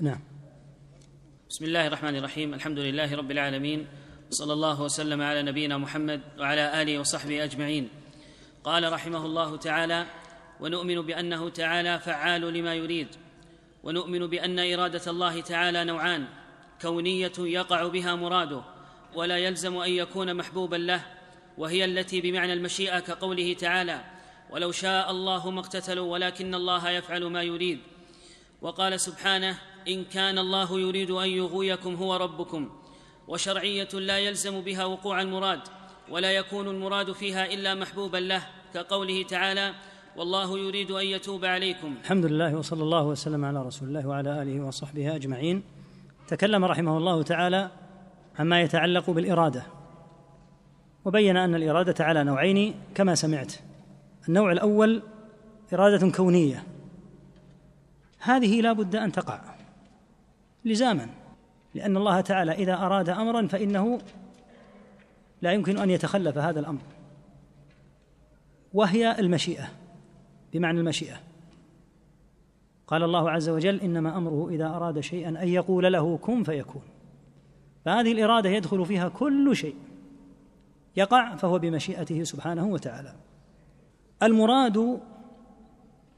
نعم. بسم الله الرحمن الرحيم. الحمد لله رب العالمين. صلى الله وسلم على نبينا محمد وعلى آله وصحبه أجمعين. قال رحمه الله تعالى ونؤمن بأنه تعالى فعال لما يريد. ونؤمن بأن إرادة الله تعالى نوعان كونية يقع بها مراده ولا يلزم أن يكون محبوبا له وهي التي بمعنى المشيئة كقوله تعالى ولو شاء الله ما اقتتلوا ولكن الله يفعل ما يريد وقال سبحانه إن كان الله يريد أن يغويكم هو ربكم وشرعية لا يلزم بها وقوع المراد ولا يكون المراد فيها إلا محبوبا له كقوله تعالى والله يريد أن يتوب عليكم الحمد لله وصلى الله وسلم على رسول الله وعلى آله وصحبه أجمعين. تكلم رحمه الله تعالى عما يتعلق بالإرادة وبين أن الإرادة على نوعين كما سمعت. النوع الأول إرادة كونية. هذه لا بد أن تقع. لزاما لأن الله تعالى إذا أراد أمرا فإنه لا يمكن أن يتخلف هذا الأمر. وهي المشيئة بمعنى المشيئة. قال الله عز وجل إنما أمره إذا أراد شيئا أن يقول له كن فيكون. فهذه الإرادة يدخل فيها كل شيء يقع فهو بمشيئته سبحانه وتعالى. المراد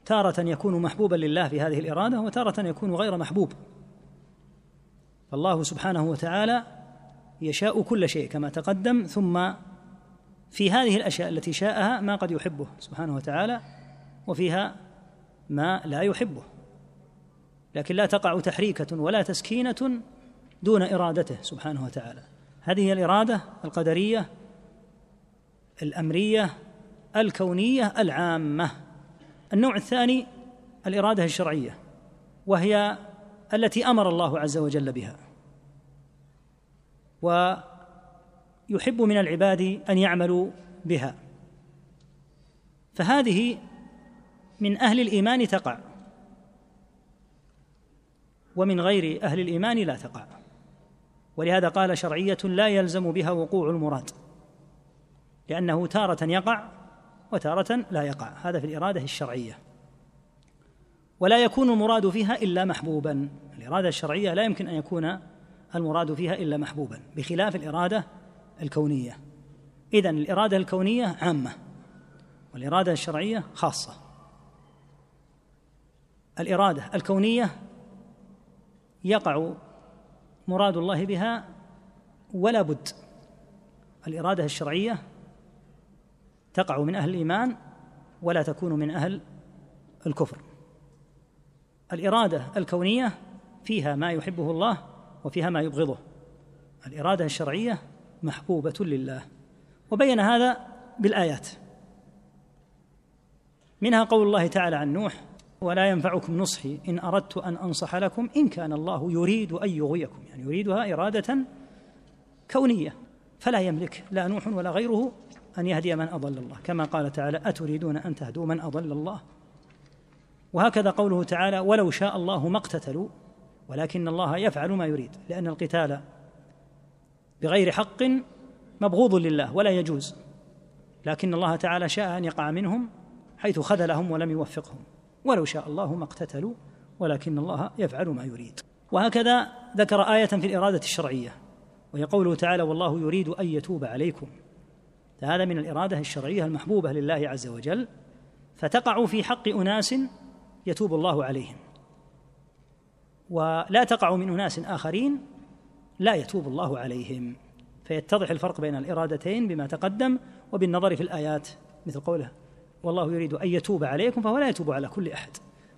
تارة يكون محبوبا لله في هذه الإرادة وتارة يكون غير محبوب. فالله سبحانه وتعالى يشاء كل شيء كما تقدم ثم في هذه الأشياء التي شاءها ما قد يحبه سبحانه وتعالى وفيها ما لا يحبه. لكن لا تقع تحريكة ولا تسكينة دون إرادته سبحانه وتعالى. هذه هي الإرادة القدرية الأمرية الكونية العامة. النوع الثاني الإرادة الشرعية وهي التي أمر الله عز وجل بها. ويحب من العباد أن يعملوا بها. فهذه من أهل الإيمان تقع. ومن غير أهل الإيمان لا تقع. ولهذا قال شرعية لا يلزم بها وقوع المراد. لأنه تارة يقع وتارة لا يقع. هذا في الإرادة الشرعية. ولا يكون المراد فيها إلا محبوبا. الإرادة الشرعية لا يمكن أن يكون المراد فيها إلا محبوبا بخلاف الإرادة الكونية. إذن الإرادة الكونية عامة والإرادة الشرعية خاصة. الإرادة الكونية يقع مراد الله بها ولا بد. الإرادة الشرعية تقع من أهل الإيمان ولا تكون من أهل الكفر. الإرادة الكونية فيها ما يحبه الله وفيها ما يبغضه. الإرادة الشرعية محبوبة لله. وبين هذا بالآيات. منها قول الله تعالى عن نوح ولا ينفعكم نصحي إن أردت أن أنصح لكم إن كان الله يريد أن يغويكم. يعني يريدها إرادة كونية. فلا يملك لا نوح ولا غيره أن يهدي من أضل الله. كما قال تعالى أتريدون أن تهدوا من أضل الله؟ وهكذا قوله تعالى ولو شاء الله ما اقتتلوا ولكن الله يفعل ما يريد لأن القتال بغير حق مبغوض لله ولا يجوز لكن الله تعالى شاء أن يقع منهم حيث خذلهم ولم يوفقهم. ولو شاء الله ما اقتتلوا ولكن الله يفعل ما يريد. وهكذا ذكر آية في الإرادة الشرعية وهي قوله تعالى والله يريد أن يتوب عليكم. هذا من الإرادة الشرعية المحبوبة لله عز وجل فتقع في حق أناس يتوب الله عليهم. ولا تقع من أناس آخرين لا يتوب الله عليهم. فيتضح الفرق بين الإرادتين بما تقدم وبالنظر في الآيات مثل قوله والله يريد أن يتوب عليكم فهو لا يتوب على كل أحد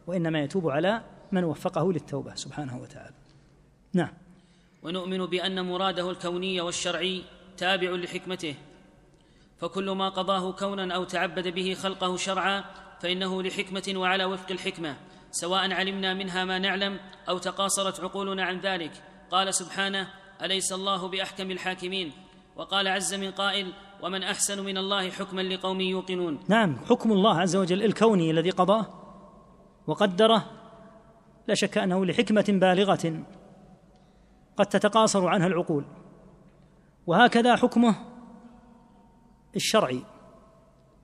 وإنما يتوب على من وفقه للتوبة سبحانه وتعالى. نعم. ونؤمن بأن مراده الكوني والشرعي تابع لحكمته فكل ما قضاه كونا أو تعبد به خلقه شرعا فإنه لحكمة وعلى وفق الحكمة سواء علمنا منها ما نعلم أو تقاصرت عقولنا عن ذلك. قال سبحانه أليس الله بأحكم الحاكمين؟ وقال عز من قائل ومن أحسن من الله حكما لقوم يوقنون. نعم حكم الله عز وجل الكوني الذي قضاه وقدره لا شك أنه لحكمة بالغة قد تتقاصر عنها العقول. وهكذا حكمه الشرعي.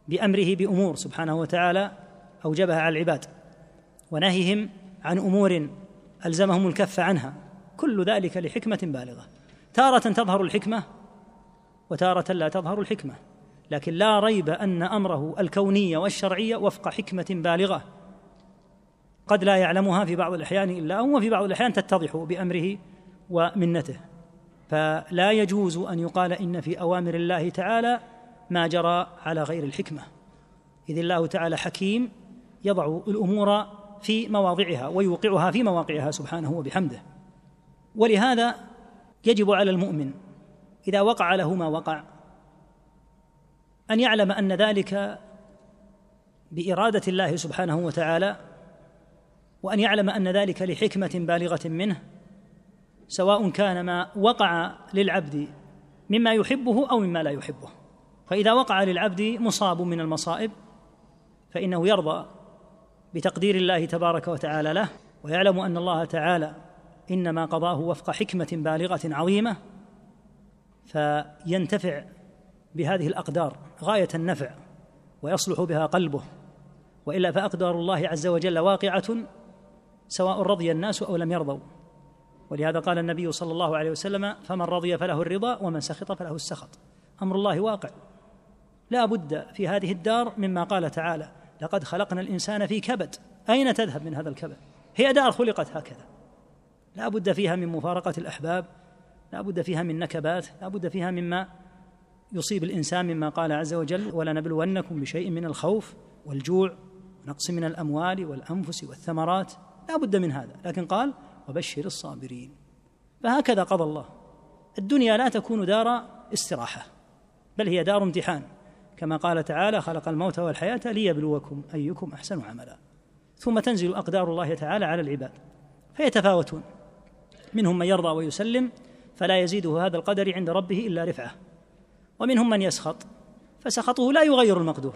بأمره بأمور سبحانه وتعالى أوجبها على العباد ونهيهم عن أمور ألزمهم الكف عنها كل ذلك لحكمة بالغة. تارة تظهر الحكمة وتارة لا تظهر الحكمة لكن لا ريب أن أمره الكوني والشرعي وفق حكمة بالغة. قد لا يعلمها في بعض الأحيان إلا هو وفي بعض الأحيان تتضح بأمره ومنته. فلا يجوز أن يقال إن في أوامر الله تعالى ما جرى على غير الحكمة. إذ الله تعالى حكيم يضع الأمور في مواضعها ويوقعها في مواقعها سبحانه وبحمده. ولهذا يجب على المؤمن إذا وقع له ما وقع أن يعلم أن ذلك بإرادة الله سبحانه وتعالى وأن يعلم أن ذلك لحكمة بالغة منه سواء كان ما وقع للعبد مما يحبه أو مما لا يحبه. فإذا وقع للعبد مصاب من المصائب فإنه يرضى بتقدير الله تبارك وتعالى له ويعلم أن الله تعالى إنما قضاه وفق حكمة بالغة عظيمة فينتفع بهذه الأقدار غاية النفع ويصلح بها قلبه وإلا فأقدار الله عز وجل واقعة سواء رضي الناس أو لم يرضوا. ولهذا قال النبي صلى الله عليه وسلم فمن رضي فله الرضا ومن سخط فله السخط. أمر الله واقع. لا بد في هذه الدار مما قال تعالى لقد خلقنا الإنسان في كبد. أين تذهب من هذا الكبد؟ هي دار خلقت هكذا. لا بد فيها من مفارقة الأحباب لا بد فيها من نكبات لا بد فيها مما يصيب الإنسان مما قال عز وجل ولنبلونكم بشيء من الخوف والجوع ونقص من الأموال والأنفس والثمرات. لا بد من هذا. لكن قال وبشر الصابرين. فهكذا قضى الله. الدنيا لا تكون دار استراحة بل هي دار امتحان. كما قال تعالى خلق الموت والحياة ليبلوكم أيكم أحسن عملا. ثم تنزل أقدار الله تعالى على العباد فيتفاوتون. منهم من يرضى ويسلم فلا يزيده هذا القدر عند ربه إلا رفعه. ومنهم من يسخط فسخطه لا يغير المقدور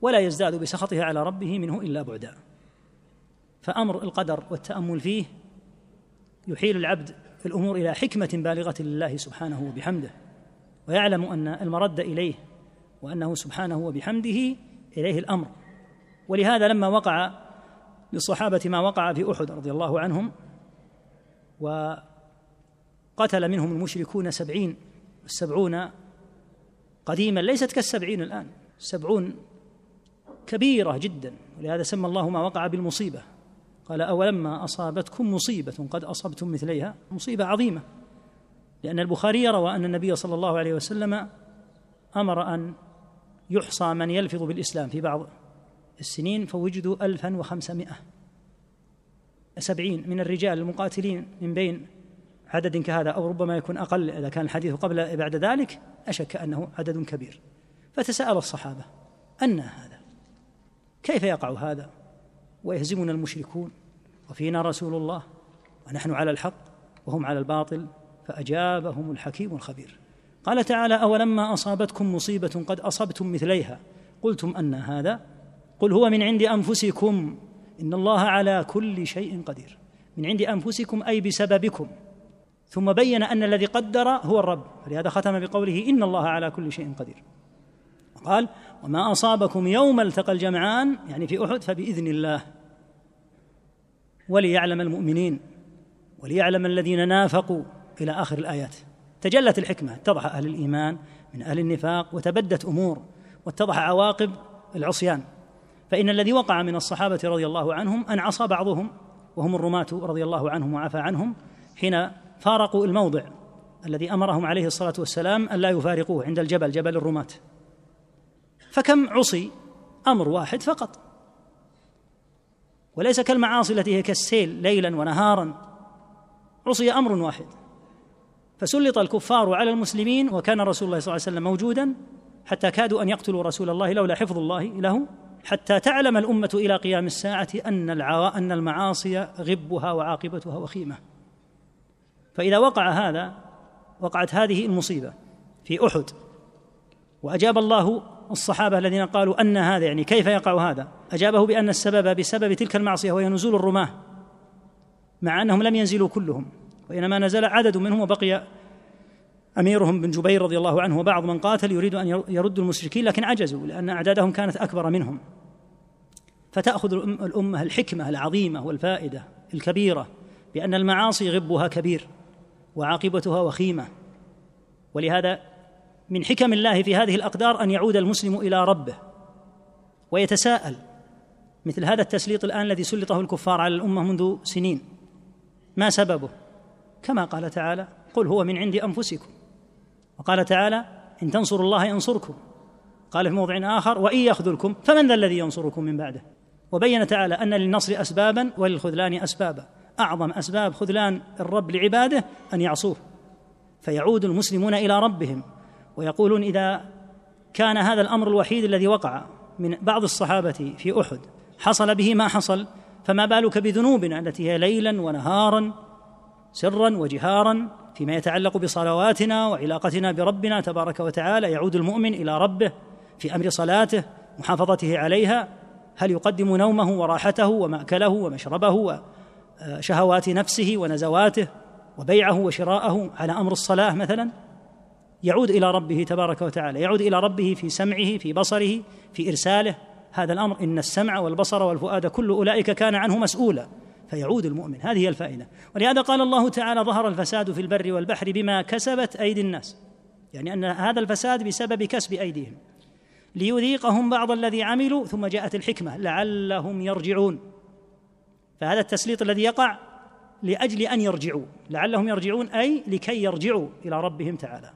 ولا يزداد بسخطه على ربه منه إلا بعدا. فأمر القدر والتأمل فيه يحيل العبد في الأمور إلى حكمة بالغة لله سبحانه وبحمده. ويعلم أن المرد إليه وأنه سبحانه وبحمده إليه الأمر. ولهذا لما وقع للصحابة ما وقع في أحد رضي الله عنهم وقتل منهم المشركون سبعين السبعون قديما ليست كالسبعين الآن سبعون كبيرة جدا. ولهذا سمى الله ما وقع بالمصيبة. قال أولما أصابتكم مصيبة قد أصبتم مثليها مصيبة عظيمة. لأن البخاري روى أن النبي صلى الله عليه وسلم أمر أن يحصى من يلفظ بالإسلام في بعض السنين فوجدوا ألفا وخمسمائة. سبعين من الرجال المقاتلين من بين عدد كهذا أو ربما يكون أقل إذا كان الحديث قبل بعد ذلك أشك أنه عدد كبير. فتساءل الصحابة أن هذا؟ كيف يقع هذا؟ ويهزمنا المشركون وفينا رسول الله ونحن على الحق وهم على الباطل فأجابهم الحكيم الخبير. قال تعالى أولما أصابتكم مصيبة قد أصبتم مثليها. قلتم أن هذا قل هو من عند أنفسكم. إن الله على كل شيء قدير. من عند أنفسكم أي بسببكم. ثم بين أن الذي قدر هو الرب. فلهذا ختم بقوله إن الله على كل شيء قدير. قال وما أصابكم يوم التقى الجمعان يعني في أحد فبإذن الله. وليعلم المؤمنين وليعلم الذين نافقوا. إلى آخر الآيات. تجلت الحكمة اتضح أهل الإيمان من أهل النفاق وتبدت أمور واتضح عواقب العصيان. فإن الذي وقع من الصحابة رضي الله عنهم أن عصى بعضهم وهم الرماة رضي الله عنهم وعفى عنهم حين فارقوا الموضع الذي أمرهم عليه الصلاة والسلام أن لا يفارقوه عند الجبل جبل الرماة. فكم عصي؟ أمر واحد فقط. وليس كالمعاصي التي هي كالسيل ليلا ونهارا. عصي أمر واحد. فسلط الكفار على المسلمين وكان رسول الله صلى الله عليه وسلم موجودا حتى كادوا أن يقتلوا رسول الله لولا حفظ الله له حتى تعلم الأمة إلى قيام الساعة أن أن المعاصي غبها وعاقبتها وخيمة. فإذا وقع هذا وقعت هذه المصيبة في أحد وأجاب الله الصحابة الذين قالوا أن هذا يعني كيف يقع هذا؟ أجابه بأن السبب بسبب تلك المعصية وهي نزول الرماة مع أنهم لم ينزلوا كلهم. وإنما نزل عدد منهم وبقي أميرهم بن جبير رضي الله عنه وبعض من قاتل يريد أن يردوا المشركين لكن عجزوا لأن أعدادهم كانت أكبر منهم. فتأخذ الأمة الحكمة العظيمة والفائدة الكبيرة بأن المعاصي غبها كبير وعاقبتها وخيمة. ولهذا من حكم الله في هذه الأقدار أن يعود المسلم إلى ربه ويتساءل مثل هذا التسليط الآن الذي سلطه الكفار على الأمة منذ سنين. ما سببه؟ كما قال تعالى قل هو من عند أنفسكم. وقال تعالى إن تنصروا الله ينصركم. قال في موضع آخر وإن يخذلكم فمن ذا الذي ينصركم من بعده؟ وبين تعالى أن للنصر اسبابا وللخذلان اسبابا. أعظم أسباب خذلان الرب لعباده أن يعصوه. فيعود المسلمون إلى ربهم ويقولون إذا كان هذا الأمر الوحيد الذي وقع من بعض الصحابة في أحد حصل به ما حصل فما بالك بذنوبنا التي هي ليلا ونهارا سرا وجهارا فيما يتعلق بصلواتنا وعلاقتنا بربنا تبارك وتعالى يعود المؤمن إلى ربه في أمر صلاته محافظته عليها هل يقدم نومه وراحته ومأكله ومشربه وشهوات نفسه ونزواته وبيعه وشراءه على أمر الصلاة مثلا؟ يعود إلى ربه تبارك وتعالى يعود إلى ربه في سمعه في بصره في إرساله. هذا الأمر إن السمع والبصر والفؤاد كل أولئك كان عنه مسؤولا. فيعود المؤمن. هذه هي الفائدة. ولهذا قال الله تعالى ظهر الفساد في البر والبحر بما كسبت أيدي الناس. يعني أن هذا الفساد بسبب كسب أيديهم. ليذيقهم بعض الذي عملوا ثم جاءت الحكمة لعلهم يرجعون. فهذا التسليط الذي يقع لأجل أن يرجعوا. لعلهم يرجعون أي لكي يرجعوا إلى ربهم تعالى.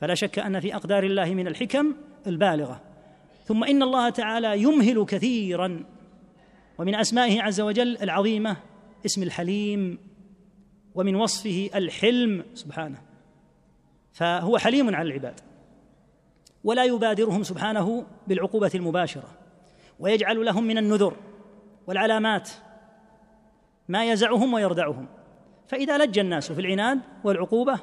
فلا شك أن في أقدار الله من الحكم البالغة. ثم إن الله تعالى يمهل كثيرا ومن أسمائه عز وجل العظيمة اسم الحليم ومن وصفه الحلم سبحانه. فهو حليم على العباد. ولا يبادرهم سبحانه بالعقوبة المباشرة. ويجعل لهم من النذر والعلامات ما يزعهم ويردعهم. فإذا لج الناس في العناد والعقوبة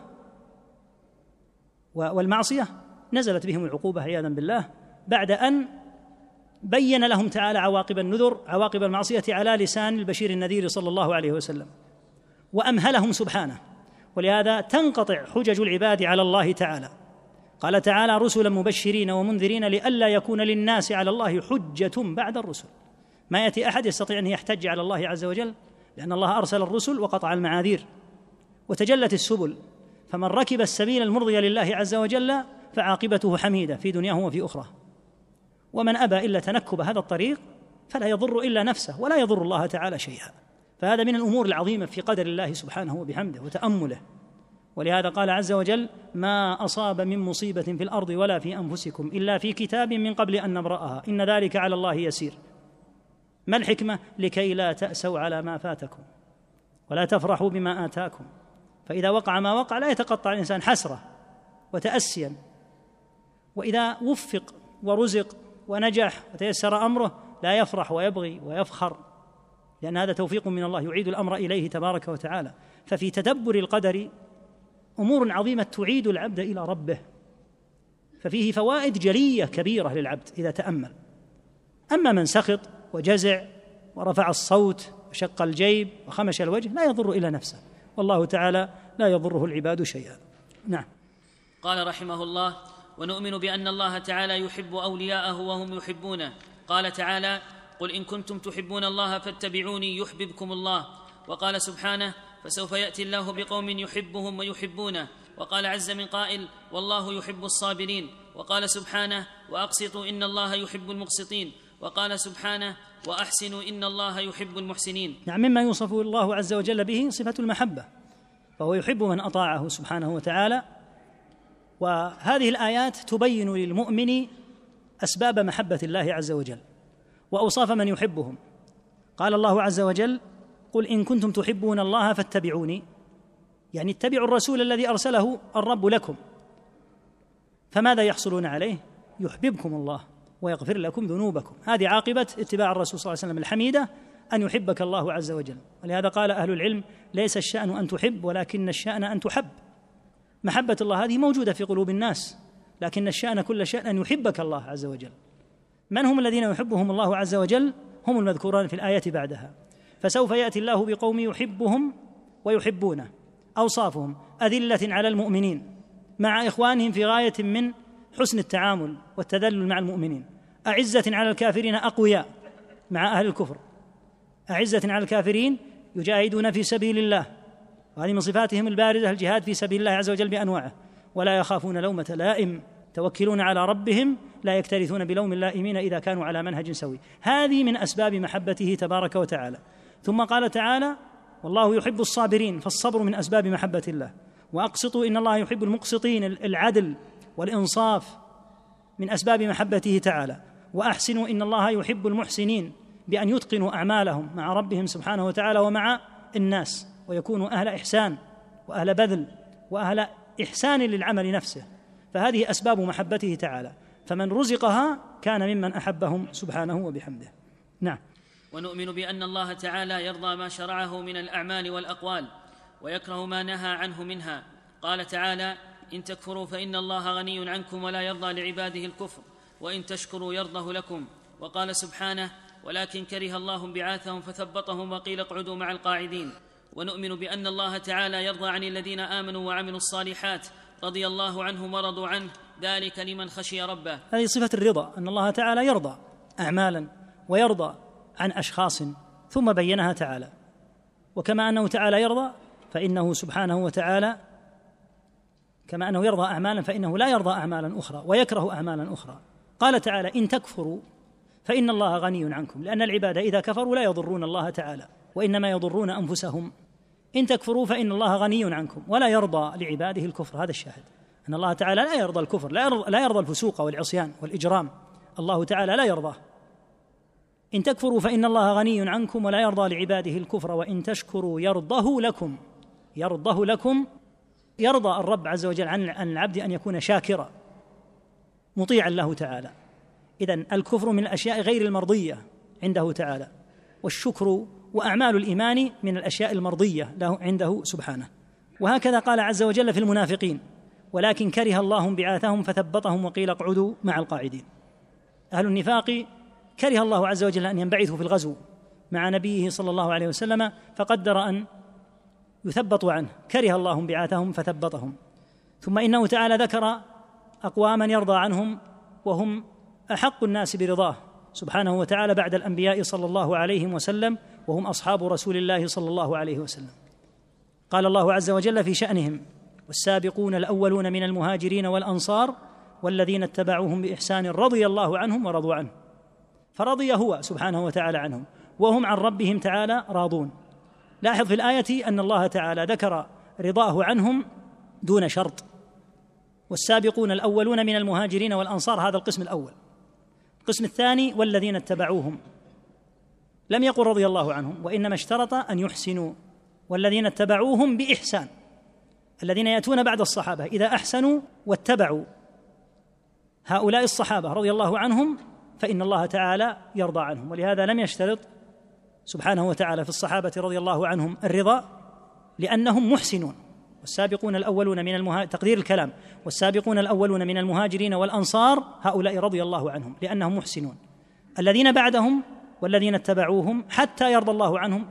والمعصية نزلت بهم العقوبة عياذا بالله بعد أن بين لهم تعالى عواقب النذر عواقب المعصية على لسان البشير النذير صلى الله عليه وسلم وأمهلهم سبحانه ولهذا تنقطع حجج العباد على الله تعالى. قال تعالى رسلا مبشرين ومنذرين لئلا يكون للناس على الله حجة بعد الرسل. ما يأتي أحد يستطيع أن يحتج على الله عز وجل؟ لأن الله أرسل الرسل وقطع المعاذير وتجلت السبل. فمن ركب السبيل المرضي لله عز وجل فعاقبته حميدة في دنياه وفي أخرى ومن أبى إلا تنكب هذا الطريق فلا يضر إلا نفسه ولا يضر الله تعالى شيئا. فهذا من الأمور العظيمة في قدر الله سبحانه وبحمده وتأمله. ولهذا قال عز وجل ما أصاب من مصيبة في الأرض ولا في أنفسكم إلا في كتاب من قبل أن نبرأها. إن ذلك على الله يسير. ما الحكمة؟ لكي لا تأسوا على ما فاتكم ولا تفرحوا بما آتاكم. فإذا وقع ما وقع لا يتقطع الإنسان حسرة وتأسيا. وإذا وفق ورزق ونجح وتيسر أمره لا يفرح ويبغي ويفخر. لأن هذا توفيق من الله يعيد الأمر إليه تبارك وتعالى. ففي تدبر القدر أمور عظيمة تعيد العبد إلى ربه. ففيه فوائد جلية كبيرة للعبد إذا تأمل. أما من سخط وجزع ورفع الصوت وشق الجيب وخمش الوجه لا يضر إلا نفسه. والله تعالى لا يضره العباد شيئا. نعم. قال رحمه الله ونؤمن بأن الله تعالى يحب أولياءه وهم يحبونه. قال تعالى قل إن كنتم تحبون الله فاتبعوني يحببكم الله. وقال سبحانه فسوف يأتي الله بقوم يحبهم ويحبونه. وقال عز من قائل والله يحب الصابرين. وقال سبحانه وأقسطوا إن الله يحب المقسطين. وقال سبحانه وأحسنوا إن الله يحب المحسنين. نعم مما يوصف الله عز وجل به صفة المحبة فهو يحب من أطاعه سبحانه وتعالى وهذه الآيات تبين للمؤمن أسباب محبة الله عز وجل وأوصاف من يحبهم. قال الله عز وجل قل إن كنتم تحبون الله فاتبعوني يعني اتبعوا الرسول الذي أرسله الرب لكم. فماذا يحصلون عليه؟ يحببكم الله ويغفر لكم ذنوبكم. هذه عاقبة اتباع الرسول صلى الله عليه وسلم الحميدة أن يحبك الله عز وجل. ولهذا قال أهل العلم ليس الشأن أن تحب ولكن الشأن أن تحب. محبة الله هذه موجودة في قلوب الناس لكن الشأن كل شأن أن يحبك الله عز وجل. من هم الذين يحبهم الله عز وجل؟ هم المذكوران في الآية بعدها. فسوف يأتي الله بقوم يحبهم ويحبونه أوصافهم أذلة على المؤمنين مع إخوانهم في غاية من حسن التعامل والتذلل مع المؤمنين. أعزة على الكافرين أقوياء مع أهل الكفر. أعزة على الكافرين يجاهدون في سبيل الله وهذه من صفاتهم البارزه الجهاد في سبيل الله عز وجل بأنواعه. ولا يخافون لومة لائم. توكلون على ربهم لا يكترثون بلوم اللائمين إذا كانوا على منهج سوي. هذه من أسباب محبته تبارك وتعالى. ثم قال تعالى والله يحب الصابرين. فالصبر من أسباب محبة الله. وأقسطوا إن الله يحب المقسطين العدل والإنصاف من أسباب محبته تعالى. وأحسنوا إن الله يحب المحسنين بأن يتقنوا أعمالهم مع ربهم سبحانه وتعالى ومع الناس. ويكونوا أهل إحسان وأهل بذل وأهل إحسان للعمل نفسه. فهذه أسباب محبته تعالى. فمن رزقها كان ممن أحبهم سبحانه وبحمده. نعم. ونؤمن بأن الله تعالى يرضى ما شرعه من الأعمال والأقوال ويكره ما نهى عنه منها. قال تعالى إن تكفروا فإن الله غني عنكم ولا يرضى لعباده الكفر وإن تشكروا يرضه لكم. وقال سبحانه ولكن كره الله انبعاثهم فثبطهم وقيل اقعدوا مع القاعدين. ونؤمن بأن الله تعالى يرضى عن الذين آمنوا وعملوا الصالحات رضي الله عنهم ورضوا عنه. ذلك لمن خشي ربه. هذه صفة الرضا أن الله تعالى يرضى اعمالا ويرضى عن أشخاص ثم بينها تعالى. وكما أنه تعالى يرضى فإنه سبحانه وتعالى كما أنه يرضى اعمالا فإنه لا يرضى اعمالا أخرى ويكره اعمالا أخرى. قال تعالى إن تكفروا فإن الله غني عنكم لأن العباد إذا كفروا لا يضرون الله تعالى وإنما يضرون أنفسهم إن تكفروا فإن الله غني عنكم ولا يرضى لعباده الكفر. هذا الشاهد. أن الله تعالى لا يرضى الكفر لا يرضى, لا يرضى الفسوق والعصيان والإجرام. الله تعالى لا يرضاه. إن تكفروا فإن الله غني عنكم ولا يرضى لعباده الكفر وإن تشكروا يرضه لكم. يرضه لكم. يرضى الرب عز وجل عن العبد أن يكون شاكرا. مطيعا له تعالى. اذا الكفر من الأشياء غير المرضية عنده تعالى. والشكر وأعمال الإيمان من الأشياء المرضية له عنده سبحانه. وهكذا قال عز وجل في المنافقين ولكن كره الله انبعاثهم فثبطهم وقيل اقعدوا مع القاعدين. أهل النفاق كره الله عز وجل أن ينبعثوا في الغزو مع نبيه صلى الله عليه وسلم فقدر أن يثبطوا عنه. كره الله انبعاثهم فثبطهم. ثم إنه تعالى ذكر أقواما يرضى عنهم وهم أحق الناس برضاه سبحانه وتعالى بعد الأنبياء صلى الله عليه وسلم وهم أصحاب رسول الله صلى الله عليه وسلم. قال الله عز وجل في شأنهم والسابقون الأولون من المهاجرين والأنصار والذين اتبعوهم بإحسان رضي الله عنهم ورضوا عنه. فرضي هو سبحانه وتعالى عنهم وهم عن ربهم تعالى راضون. لاحظ في الآية أن الله تعالى ذكر رضاه عنهم دون شرط. والسابقون الأولون من المهاجرين والأنصار هذا القسم الأول. القسم الثاني والذين اتبعوهم. لم يقل رضي الله عنهم وإنما اشترط أن يحسنوا والذين اتبعوهم بإحسان الذين يأتون بعد الصحابة إذا أحسنوا واتبعوا. هؤلاء الصحابة رضي الله عنهم فإن الله تعالى يرضى عنهم ولهذا لم يشترط سبحانه وتعالى في الصحابة رضي الله عنهم الرضا لأنهم محسنون. والسابقون الأولون من المهاجرين تقدير الكلام والسابقون الأولون من المهاجرين والأنصار هؤلاء رضي الله عنهم لأنهم محسنون. الذين بعدهم والذين اتبعوهم حتى يرضى الله عنهم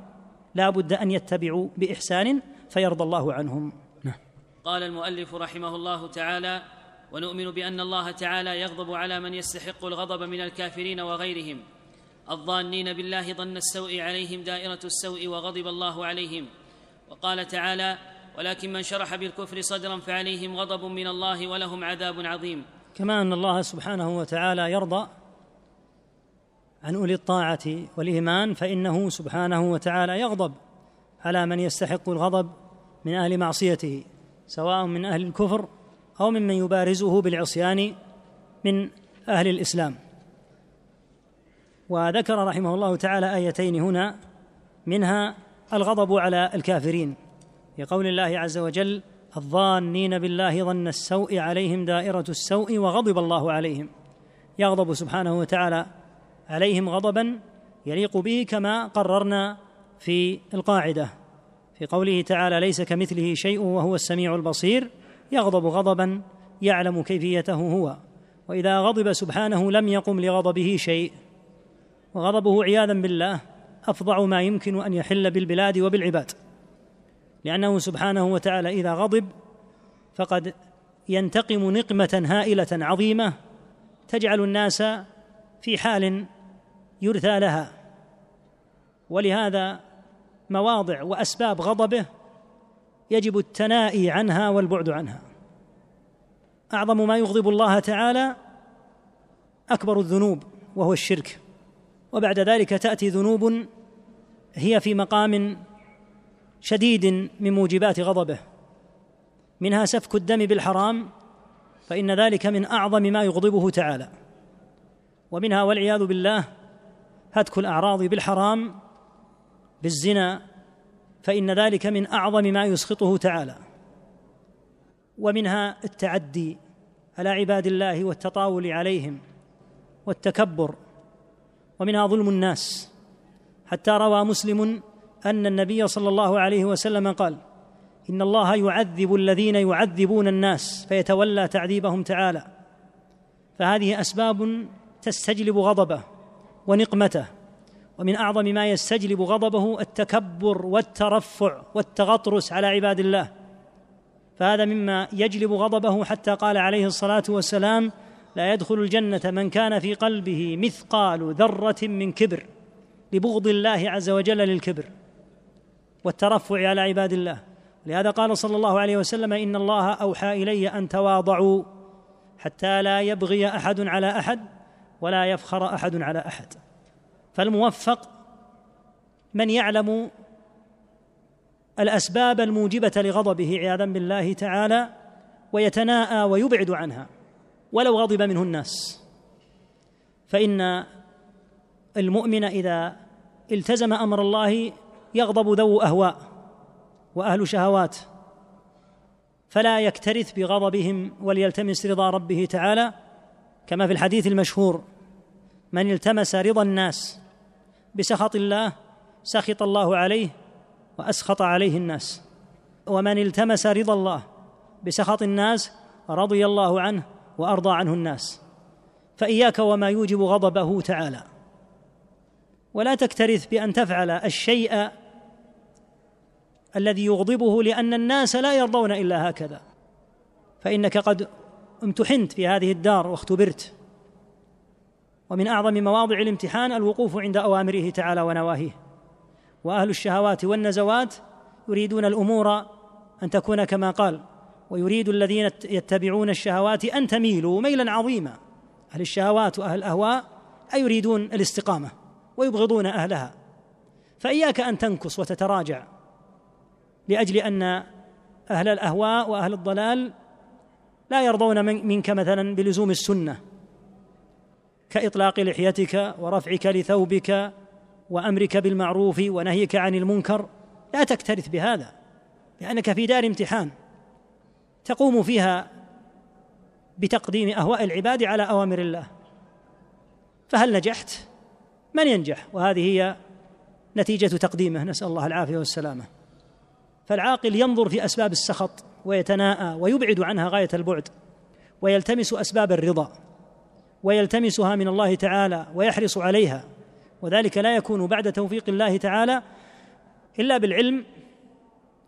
لا بد أن يتبعوا بإحسان فيرضى الله عنهم. نعم. قال المؤلف رحمه الله تعالى ونؤمن بأن الله تعالى يغضب على من يستحق الغضب من الكافرين وغيرهم. الظانين بالله ظن السوء عليهم دائرة السوء وغضب الله عليهم. وقال تعالى ولكن من شرح بالكفر صدرا فعليهم غضب من الله ولهم عذاب عظيم. كما أن الله سبحانه وتعالى يرضى عن أولي الطاعة والإيمان فإنه سبحانه وتعالى يغضب على من يستحق الغضب من أهل معصيته سواء من أهل الكفر أو ممن يبارزه بالعصيان من أهل الإسلام. وذكر رحمه الله تعالى آيتين هنا منها الغضب على الكافرين في قول الله عز وجل الظانين بالله ظن السوء عليهم دائرة السوء وغضب الله عليهم. يغضب سبحانه وتعالى عليهم غضبا يليق به كما قررنا في القاعدة في قوله تعالى ليس كمثله شيء وهو السميع البصير. يغضب غضبا يعلم كيفيته هو وإذا غضب سبحانه لم يقم لغضبه شيء وغضبه عياذا بالله أفظع ما يمكن أن يحل بالبلاد وبالعباد لأنه سبحانه وتعالى إذا غضب فقد ينتقم نقمة هائلة عظيمة تجعل الناس في حال يرثى لها. ولهذا مواضع وأسباب غضبه يجب التنائي عنها والبعد عنها. أعظم ما يغضب الله تعالى أكبر الذنوب وهو الشرك. وبعد ذلك تأتي ذنوب هي في مقام شديد من موجبات غضبه. منها سفك الدم بالحرام فإن ذلك من أعظم ما يغضبه تعالى. ومنها والعياذ بالله هتك الأعراض بالحرام بالزنا فإن ذلك من أعظم ما يسخطه تعالى. ومنها التعدي على عباد الله والتطاول عليهم والتكبر. ومنها ظلم الناس. حتى روى مسلم أن النبي صلى الله عليه وسلم قال إن الله يعذب الذين يعذبون الناس فيتولى تعذيبهم تعالى. فهذه أسباب تستجلب غضبه. ونقمته ومن أعظم ما يستجلب غضبه التكبر والترفع والتغطرس على عباد الله. فهذا مما يجلب غضبه حتى قال عليه الصلاة والسلام لا يدخل الجنة من كان في قلبه مثقال ذرة من كبر لبغض الله عز وجل للكبر والترفع على عباد الله. لهذا قال صلى الله عليه وسلم إن الله أوحى إلي أن تواضعوا حتى لا يبغي أحد على أحد ولا يفخر أحد على أحد. فالموفق من يعلم الأسباب الموجبة لغضبه عياذا بالله تعالى ويتناءى ويبعد عنها ولو غضب منه الناس. فإن المؤمن إذا التزم أمر الله يغضب ذو أهواء وأهل شهوات فلا يكترث بغضبهم وليلتمس رضا ربه تعالى كما في الحديث المشهور من التمس رضا الناس بسخط الله سخط الله عليه وأسخط عليه الناس. ومن التمس رضا الله بسخط الناس رضي الله عنه وأرضى عنه الناس. فإياك وما يوجب غضبه تعالى. ولا تكترث بأن تفعل الشيء الذي يغضبه لأن الناس لا يرضون إلا هكذا. فإنك قد امتحنت في هذه الدار واختبرت. ومن أعظم مواضع الامتحان الوقوف عند أوامره تعالى ونواهيه. وأهل الشهوات والنزوات يريدون الأمور أن تكون كما قال. ويريد الذين يتبعون الشهوات أن تميلوا ميلا عظيما. أهل الشهوات وأهل الأهواء أي يريدون الاستقامة ويبغضون أهلها. فإياك أن تنكص وتتراجع لأجل أن أهل الأهواء وأهل الضلال لا يرضون منك مثلا بلزوم السنة كإطلاق لحيتك ورفعك لثوبك وأمرك بالمعروف ونهيك عن المنكر لا تكترث بهذا لأنك في دار امتحان تقوم فيها بتقديم أهواء العباد على أوامر الله. فهل نجحت؟ من ينجح؟ وهذه هي نتيجة تقديمه. نسأل الله العافية والسلامة. فالعاقل ينظر في أسباب السخط ويتناءى ويبعد عنها غاية البعد ويلتمس أسباب الرضا ويلتمسها من الله تعالى ويحرص عليها وذلك لا يكون بعد توفيق الله تعالى إلا بالعلم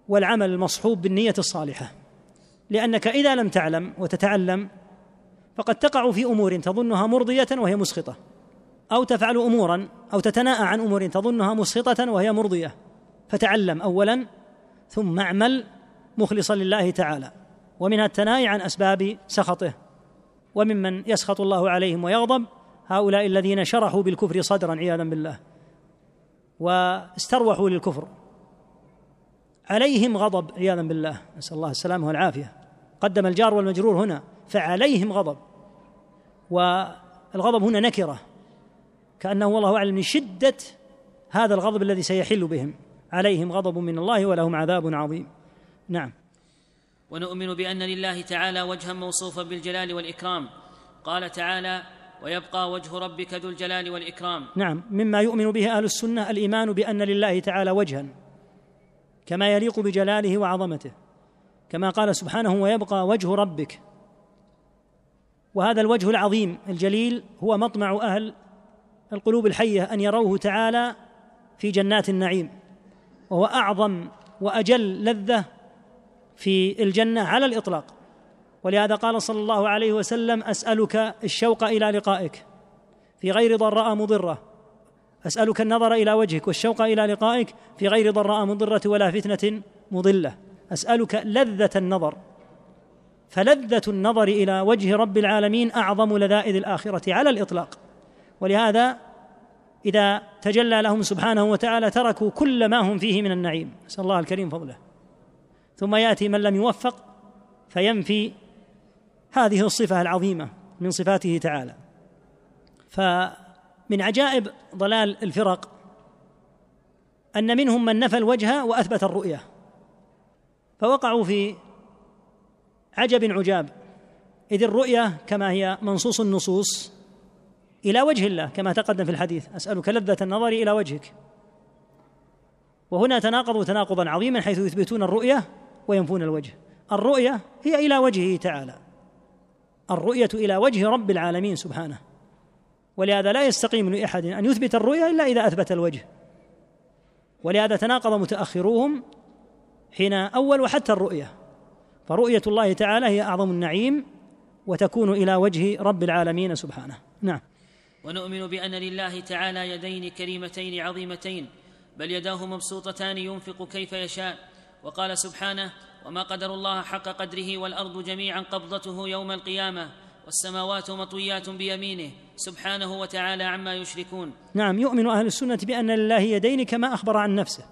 والعمل المصحوب بالنية الصالحة. لأنك إذا لم تعلم وتتعلم فقد تقع في أمور تظنها مرضية وهي مسخطة أو تفعل امورا أو تتناءى عن أمور تظنها مسخطة وهي مرضية. فتعلم اولا ثم اعمل مخلصا لله تعالى ومنها التناهي عن أسباب سخطه وممن يسخط الله عليهم ويغضب هؤلاء الذين شرحوا بالكفر صدرا عياذا بالله واستروحوا للكفر. عليهم غضب عياذا بالله نسأل الله السلامة والعافية. قدم الجار والمجرور هنا فعليهم غضب والغضب هنا نكرة كأنه والله أعلم من شدة هذا الغضب الذي سيحل بهم. عليهم غضب من الله ولهم عذاب عظيم. نعم. ونؤمن بأن لله تعالى وجها موصوفا بالجلال والإكرام. قال تعالى ويبقى وجه ربك ذو الجلال والإكرام. نعم. مما يؤمن به أهل السنة الإيمان بأن لله تعالى وجها كما يليق بجلاله وعظمته كما قال سبحانه ويبقى وجه ربك. وهذا الوجه العظيم الجليل هو مطمع أهل القلوب الحية أن يروه تعالى في جنات النعيم وهو أعظم وأجل لذة في الجنة على الإطلاق. ولهذا قال صلى الله عليه وسلم أسألك الشوق إلى لقائك. في غير ضراء مضرة. أسألك النظر إلى وجهك والشوق إلى لقائك. في غير ضراء مضرة ولا فتنة مضلة. أسألك لذة النظر. فلذة النظر إلى وجه رب العالمين أعظم لذائذ الآخرة على الإطلاق. ولهذا إذا تجلى لهم سبحانه وتعالى تركوا كل ما هم فيه من النعيم. نسأل الله الكريم فضله. ثم يأتي من لم يوفق فينفي هذه الصفة العظيمة من صفاته تعالى. فمن عجائب ضلال الفرق أن منهم من نفى الوجه وأثبت الرؤية فوقعوا في عجب عجاب. إذ الرؤية كما هي منصوص النصوص إلى وجه الله كما تقدم في الحديث أسألك لذة النظر إلى وجهك. وهنا تناقضوا تناقضا عظيما حيث يثبتون الرؤية وينفون الوجه. الرؤية هي إلى وجهه تعالى. الرؤية إلى وجه رب العالمين سبحانه. ولهذا لا يستقيم لأحد أن يثبت الرؤية إلا إذا أثبت الوجه. ولهذا تناقض متأخروهم حين أول حتى الرؤية. فرؤية الله تعالى هي أعظم النعيم وتكون إلى وجه رب العالمين سبحانه. نعم. ونؤمن بأن لله تعالى يدين كريمتين عظيمتين بل يداه مبسوطتان ينفق كيف يشاء. وقال سبحانه وما قدر الله حق قدره والأرض جميعا قبضته يوم القيامة والسماوات مطويات بيمينه سبحانه وتعالى عما يشركون. نعم يؤمن أهل السنة بأن لله يدين كما أخبر عن نفسه.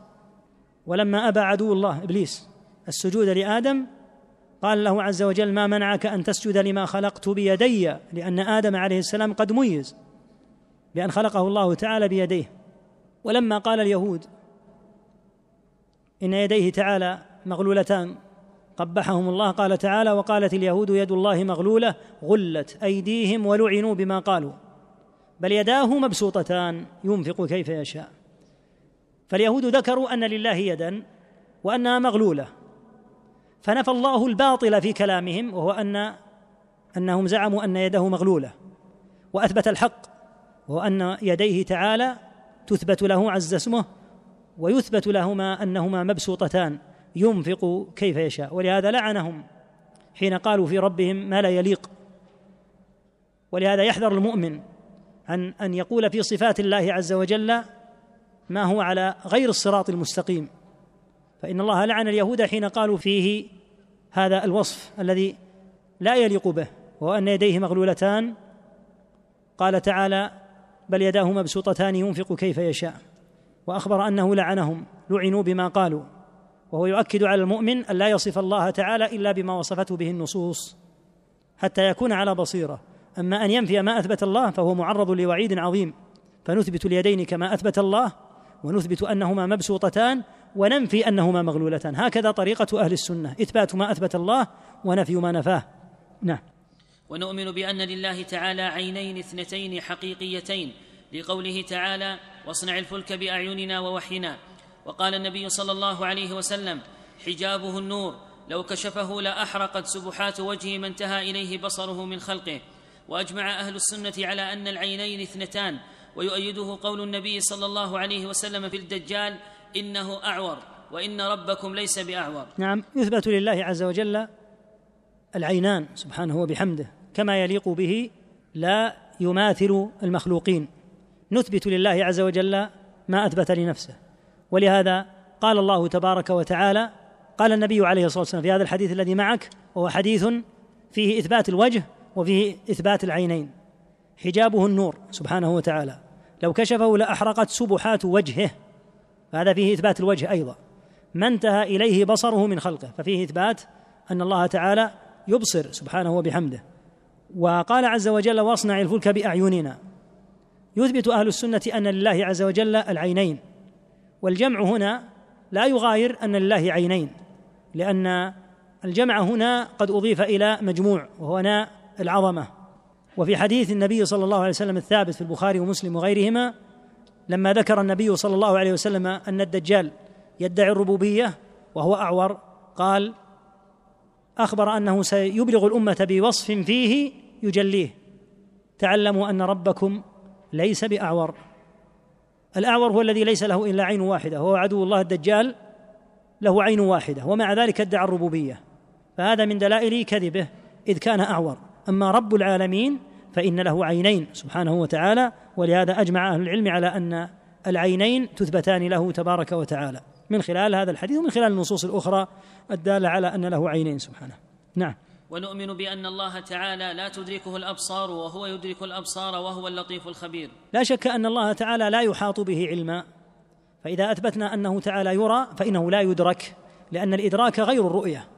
ولما أبى عدو الله إبليس السجود لآدم قال له عز وجل ما منعك أن تسجد لما خلقت بيدي؟ لأن آدم عليه السلام قد ميز بأن خلقه الله تعالى بيديه. ولما قال اليهود إن يديه تعالى مغلولتان. قبحهم الله قال تعالى وقالت اليهود يد الله مغلولة غلت أيديهم ولعنوا بما قالوا. بل يداه مبسوطتان ينفق كيف يشاء. فاليهود ذكروا أن لله يدا وأنها مغلولة. فنفى الله الباطل في كلامهم وهو ان أنهم زعموا أن يده مغلولة. وأثبت الحق وهو أن يديه تعالى تثبت له عز اسمه ويثبت لهما أنهما مبسوطتان ينفق كيف يشاء. ولهذا لعنهم حين قالوا في ربهم ما لا يليق. ولهذا يحذر المؤمن عن أن يقول في صفات الله عز وجل ما هو على غير الصراط المستقيم. فإن الله لعن اليهود حين قالوا فيه هذا الوصف الذي لا يليق به وهو أن يديه مغلولتان. قال تعالى بل يداه مبسوطتان ينفق كيف يشاء. وأخبر أنه لعنهم لعنوا بما قالوا وهو يؤكد على المؤمن أن لا يصف الله تعالى إلا بما وصفته به النصوص حتى يكون على بصيرة. أما أن ينفي ما أثبت الله فهو معرض لوعيد عظيم. فنثبت اليدين كما أثبت الله ونثبت أنهما مبسوطتان وننفي أنهما مغلولتان. هكذا طريقة أهل السنة. إثبات ما أثبت الله ونفي ما نفاه. نعم. ونؤمن بأن لله تعالى عينين اثنتين حقيقيتين لقوله تعالى واصنع الفلك بأعيننا ووحينا. وقال النبي صلى الله عليه وسلم حجابه النور لو كشفه لأحرقت سبحات وجهه ما انتهى إليه بصره من خلقه. وأجمع أهل السنة على أن العينين اثنتان. ويؤيده قول النبي صلى الله عليه وسلم في الدجال إنه أعور وإن ربكم ليس بأعور. نعم يثبت لله عز وجل العينان سبحانه وبحمده كما يليق به لا يماثل المخلوقين. نثبت لله عز وجل ما أثبت لنفسه. ولهذا قال الله تبارك وتعالى قال النبي عليه الصلاة والسلام في هذا الحديث الذي معك وهو حديث فيه إثبات الوجه وفيه إثبات العينين. حجابه النور سبحانه وتعالى. لو كشفه لأحرقت سبحات وجهه. فهذا فيه إثبات الوجه أيضا. ما انتهى إليه بصره من خلقه. ففيه إثبات أن الله تعالى يبصر سبحانه وبحمده. وقال عز وجل واصنع الفلك بأعيننا. يثبت أهل السنة أن لله عز وجل العينين والجمع هنا لا يغاير أن لله عينين لأن الجمع هنا قد أضيف إلى مجموع وهو ناء العظمة. وفي حديث النبي صلى الله عليه وسلم الثابت في البخاري ومسلم وغيرهما لما ذكر النبي صلى الله عليه وسلم أن الدجال يدعي الربوبية وهو أعور قال أخبر أنه سيبلغ الأمة بوصف فيه يجليه تعلموا أن ربكم ليس بأعور. الأعور هو الذي ليس له إلا عين واحدة وهو عدو الله الدجال له عين واحدة ومع ذلك ادعى الربوبية. فهذا من دلائل كذبه إذ كان أعور. أما رب العالمين فإن له عينين سبحانه وتعالى ولهذا أجمع أهل العلم على أن العينين تثبتان له تبارك وتعالى. من خلال هذا الحديث ومن خلال النصوص الأخرى الدالة على أن له عينين سبحانه. نعم. ونؤمن بأن الله تعالى لا تدركه الأبصار وهو يدرك الأبصار وهو اللطيف الخبير. لا شك أن الله تعالى لا يحاط به علما. فإذا أثبتنا أنه تعالى يرى فإنه لا يدرك لأن الإدراك غير الرؤية.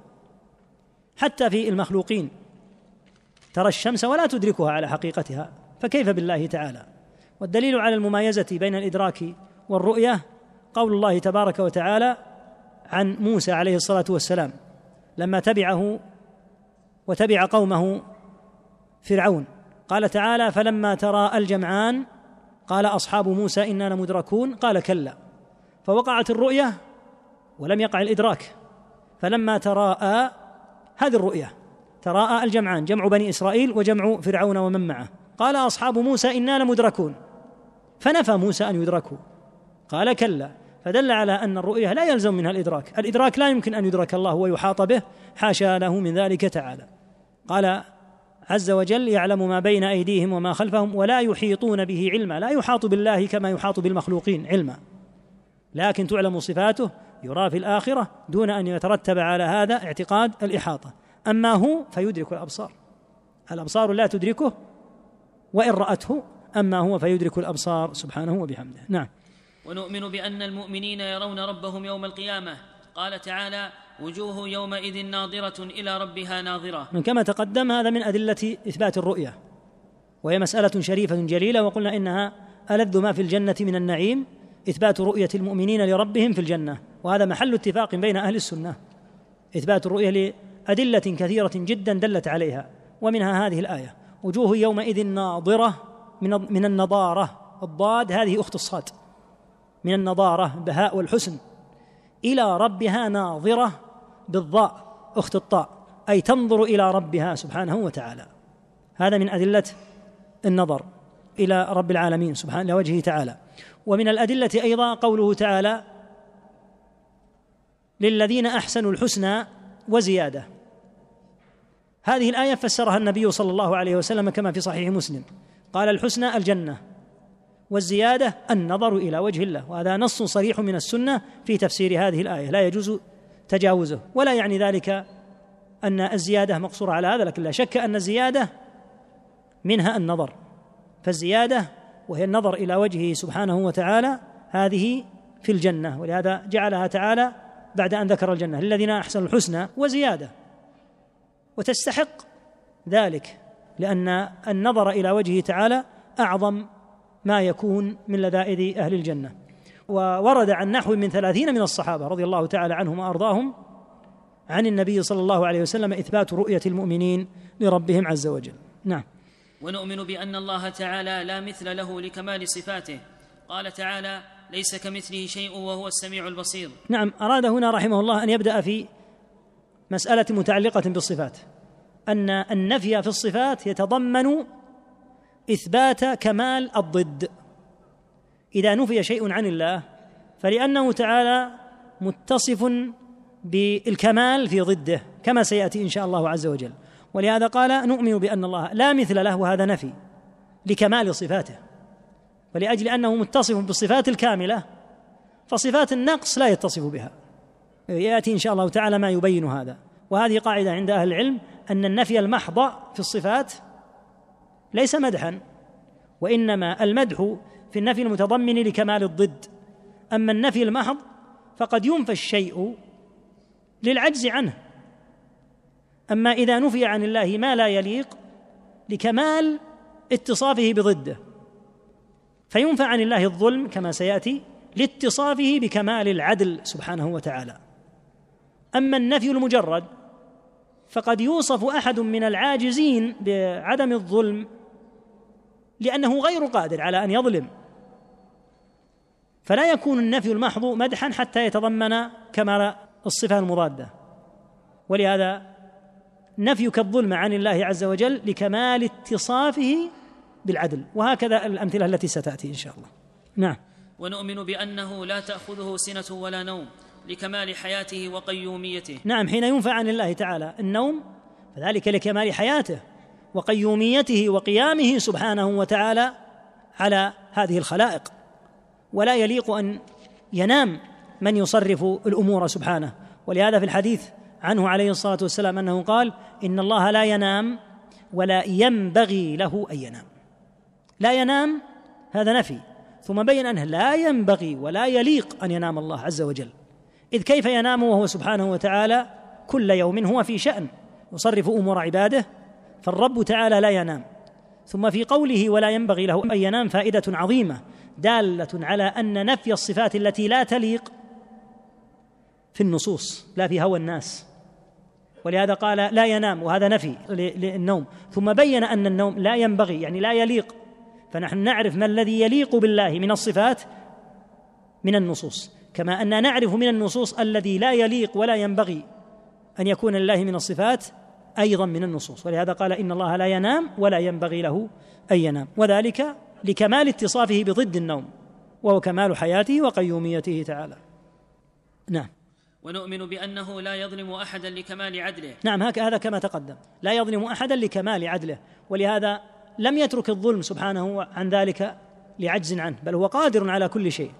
حتى في المخلوقين ترى الشمس ولا تدركها على حقيقتها فكيف بالله تعالى؟ والدليل على الممايزه بين الإدراك والرؤية قول الله تبارك وتعالى عن موسى عليه الصلاة والسلام لما تبعه وتبع قومه فرعون. قال تعالى فلما ترى الجمعان قال أصحاب موسى إنا لمدركون. قال كلا. فوقعت الرؤية ولم يقع الإدراك. فلما تراءى هذه الرؤية تراءى الجمعان جمع بني إسرائيل وجمع فرعون ومن معه. قال أصحاب موسى إنا لمدركون. فنفى موسى أن يدركوا. قال كلا. فدل على أن الرؤية لا يلزم منها الإدراك. الإدراك لا يمكن أن يدرك الله ويحاط به حاشا له من ذلك تعالى. قال عز وجل يعلم ما بين أيديهم وما خلفهم ولا يحيطون به علما. لا يحاط بالله كما يحاط بالمخلوقين علما. لكن تعلم صفاته يرى في الآخرة دون أن يترتب على هذا اعتقاد الإحاطة. أما هو فيدرك الأبصار. الأبصار لا تدركه وإن رأته أما هو فيدرك الأبصار. سبحانه وبحمده. نعم. ونؤمن بأن المؤمنين يرون ربهم يوم القيامة. قال تعالى وجوه يومئذ ناظرة إلى ربها ناظرة. من كما تقدم هذا من أدلة إثبات الرؤية. وهي مسألة شريفة جليلة وقلنا إنها ألذ ما في الجنة من النعيم إثبات رؤية المؤمنين لربهم في الجنة. وهذا محل اتفاق بين أهل السنة. إثبات الرؤية لأدلة كثيرة جدا دلت عليها ومنها هذه الآية وجوه يومئذ ناظرة من من النضارة. الضاد هذه أخت الصاد. من النضارة البهاء والحسن. إلى ربها ناظرة بالضاء أخت الطاء. أي تنظر إلى ربها سبحانه وتعالى. هذا من أدلة النظر إلى رب العالمين سبحانه وجهه تعالى. ومن الأدلة أيضا قوله تعالى للذين أحسنوا الحسنى وزيادة. هذه الآية فسرها النبي صلى الله عليه وسلم كما في صحيح مسلم. قال الحسنى الجنة. والزيادة النظر إلى وجه الله وهذا نص صريح من السنة في تفسير هذه الآية لا يجوز تجاوزه ولا يعني ذلك أن الزيادة مقصورة على هذا لكن لا شك أن الزيادة منها النظر فالزيادة وهي النظر إلى وجهه سبحانه وتعالى هذه في الجنة ولهذا جعلها تعالى بعد أن ذكر الجنة للذين أحسنوا الحسنى وزيادة وتستحق ذلك لأن النظر إلى وجهه تعالى أعظم ما يكون من لذائذ أهل الجنة. وورد عن نحو من ثلاثين من الصحابة رضي الله تعالى عنهم وأرضاهم عن النبي صلى الله عليه وسلم إثبات رؤية المؤمنين لربهم عز وجل. نعم. ونؤمن بأن الله تعالى لا مثل له لكمال صفاته. قال تعالى ليس كمثله شيء وهو السميع البصير. نعم. أراد هنا رحمه الله أن يبدأ في مسألة متعلقة بالصفات. أن النفي في الصفات يتضمن إثبات كمال الضد. إذا نفي شيء عن الله فلأنه تعالى متصف بالكمال في ضده كما سيأتي إن شاء الله عز وجل. ولهذا قال نؤمن بأن الله لا مثل له وهذا نفي لكمال صفاته. ولأجل أنه متصف بالصفات الكاملة فصفات النقص لا يتصف بها. يأتي إن شاء الله تعالى ما يبين هذا. وهذه قاعدة عند أهل العلم أن النفي المحض في الصفات ليس مدحا وإنما المدح في النفي المتضمن لكمال الضد. أما النفي المحض فقد ينفى الشيء للعجز عنه. أما إذا نفي عن الله ما لا يليق لكمال اتصافه بضده فينفى عن الله الظلم كما سيأتي لاتصافه بكمال العدل سبحانه وتعالى. أما النفي المجرد فقد يوصف أحد من العاجزين بعدم الظلم لأنه غير قادر على أن يظلم. فلا يكون النفي المحض مدحا حتى يتضمن كمال الصفة المضادة. ولهذا نفيك الظلم عن الله عز وجل لكمال اتصافه بالعدل. وهكذا الأمثلة التي ستأتي إن شاء الله. نعم. ونؤمن بأنه لا تأخذه سنة ولا نوم. لكمال حياته وقيوميته. نعم حين ينفع عن الله تعالى النوم فذلك لكمال حياته وقيوميته وقيامه سبحانه وتعالى على هذه الخلائق. ولا يليق أن ينام من يصرف الأمور سبحانه. ولهذا في الحديث عنه عليه الصلاة والسلام أنه قال إن الله لا ينام ولا ينبغي له أن ينام. لا ينام هذا نفي. ثم بين أنه لا ينبغي ولا يليق أن ينام الله عز وجل. إذ كيف ينام وهو سبحانه وتعالى كل يوم هو في شأن يصرف أمور عباده فالرب تعالى لا ينام. ثم في قوله ولا ينبغي له أن ينام فائدة عظيمة دالة على أن نفي الصفات التي لا تليق في النصوص لا في هوى الناس. ولهذا قال لا ينام وهذا نفي للنوم. ثم بين أن النوم لا ينبغي يعني لا يليق. فنحن نعرف ما الذي يليق بالله من الصفات من النصوص. كما أن نعرف من النصوص الذي لا يليق ولا ينبغي أن يكون لله من الصفات أيضا من النصوص. ولهذا قال إن الله لا ينام ولا ينبغي له أن ينام. وذلك لكمال اتصافه بضد النوم وهو كمال حياته وقيوميته تعالى. نعم. ونؤمن بأنه لا يظلم أحدا لكمال عدله. نعم هذا كما تقدم. لا يظلم أحدا لكمال عدله. ولهذا لم يترك الظلم سبحانه عن ذلك لعجز عنه بل هو قادر على كل شيء.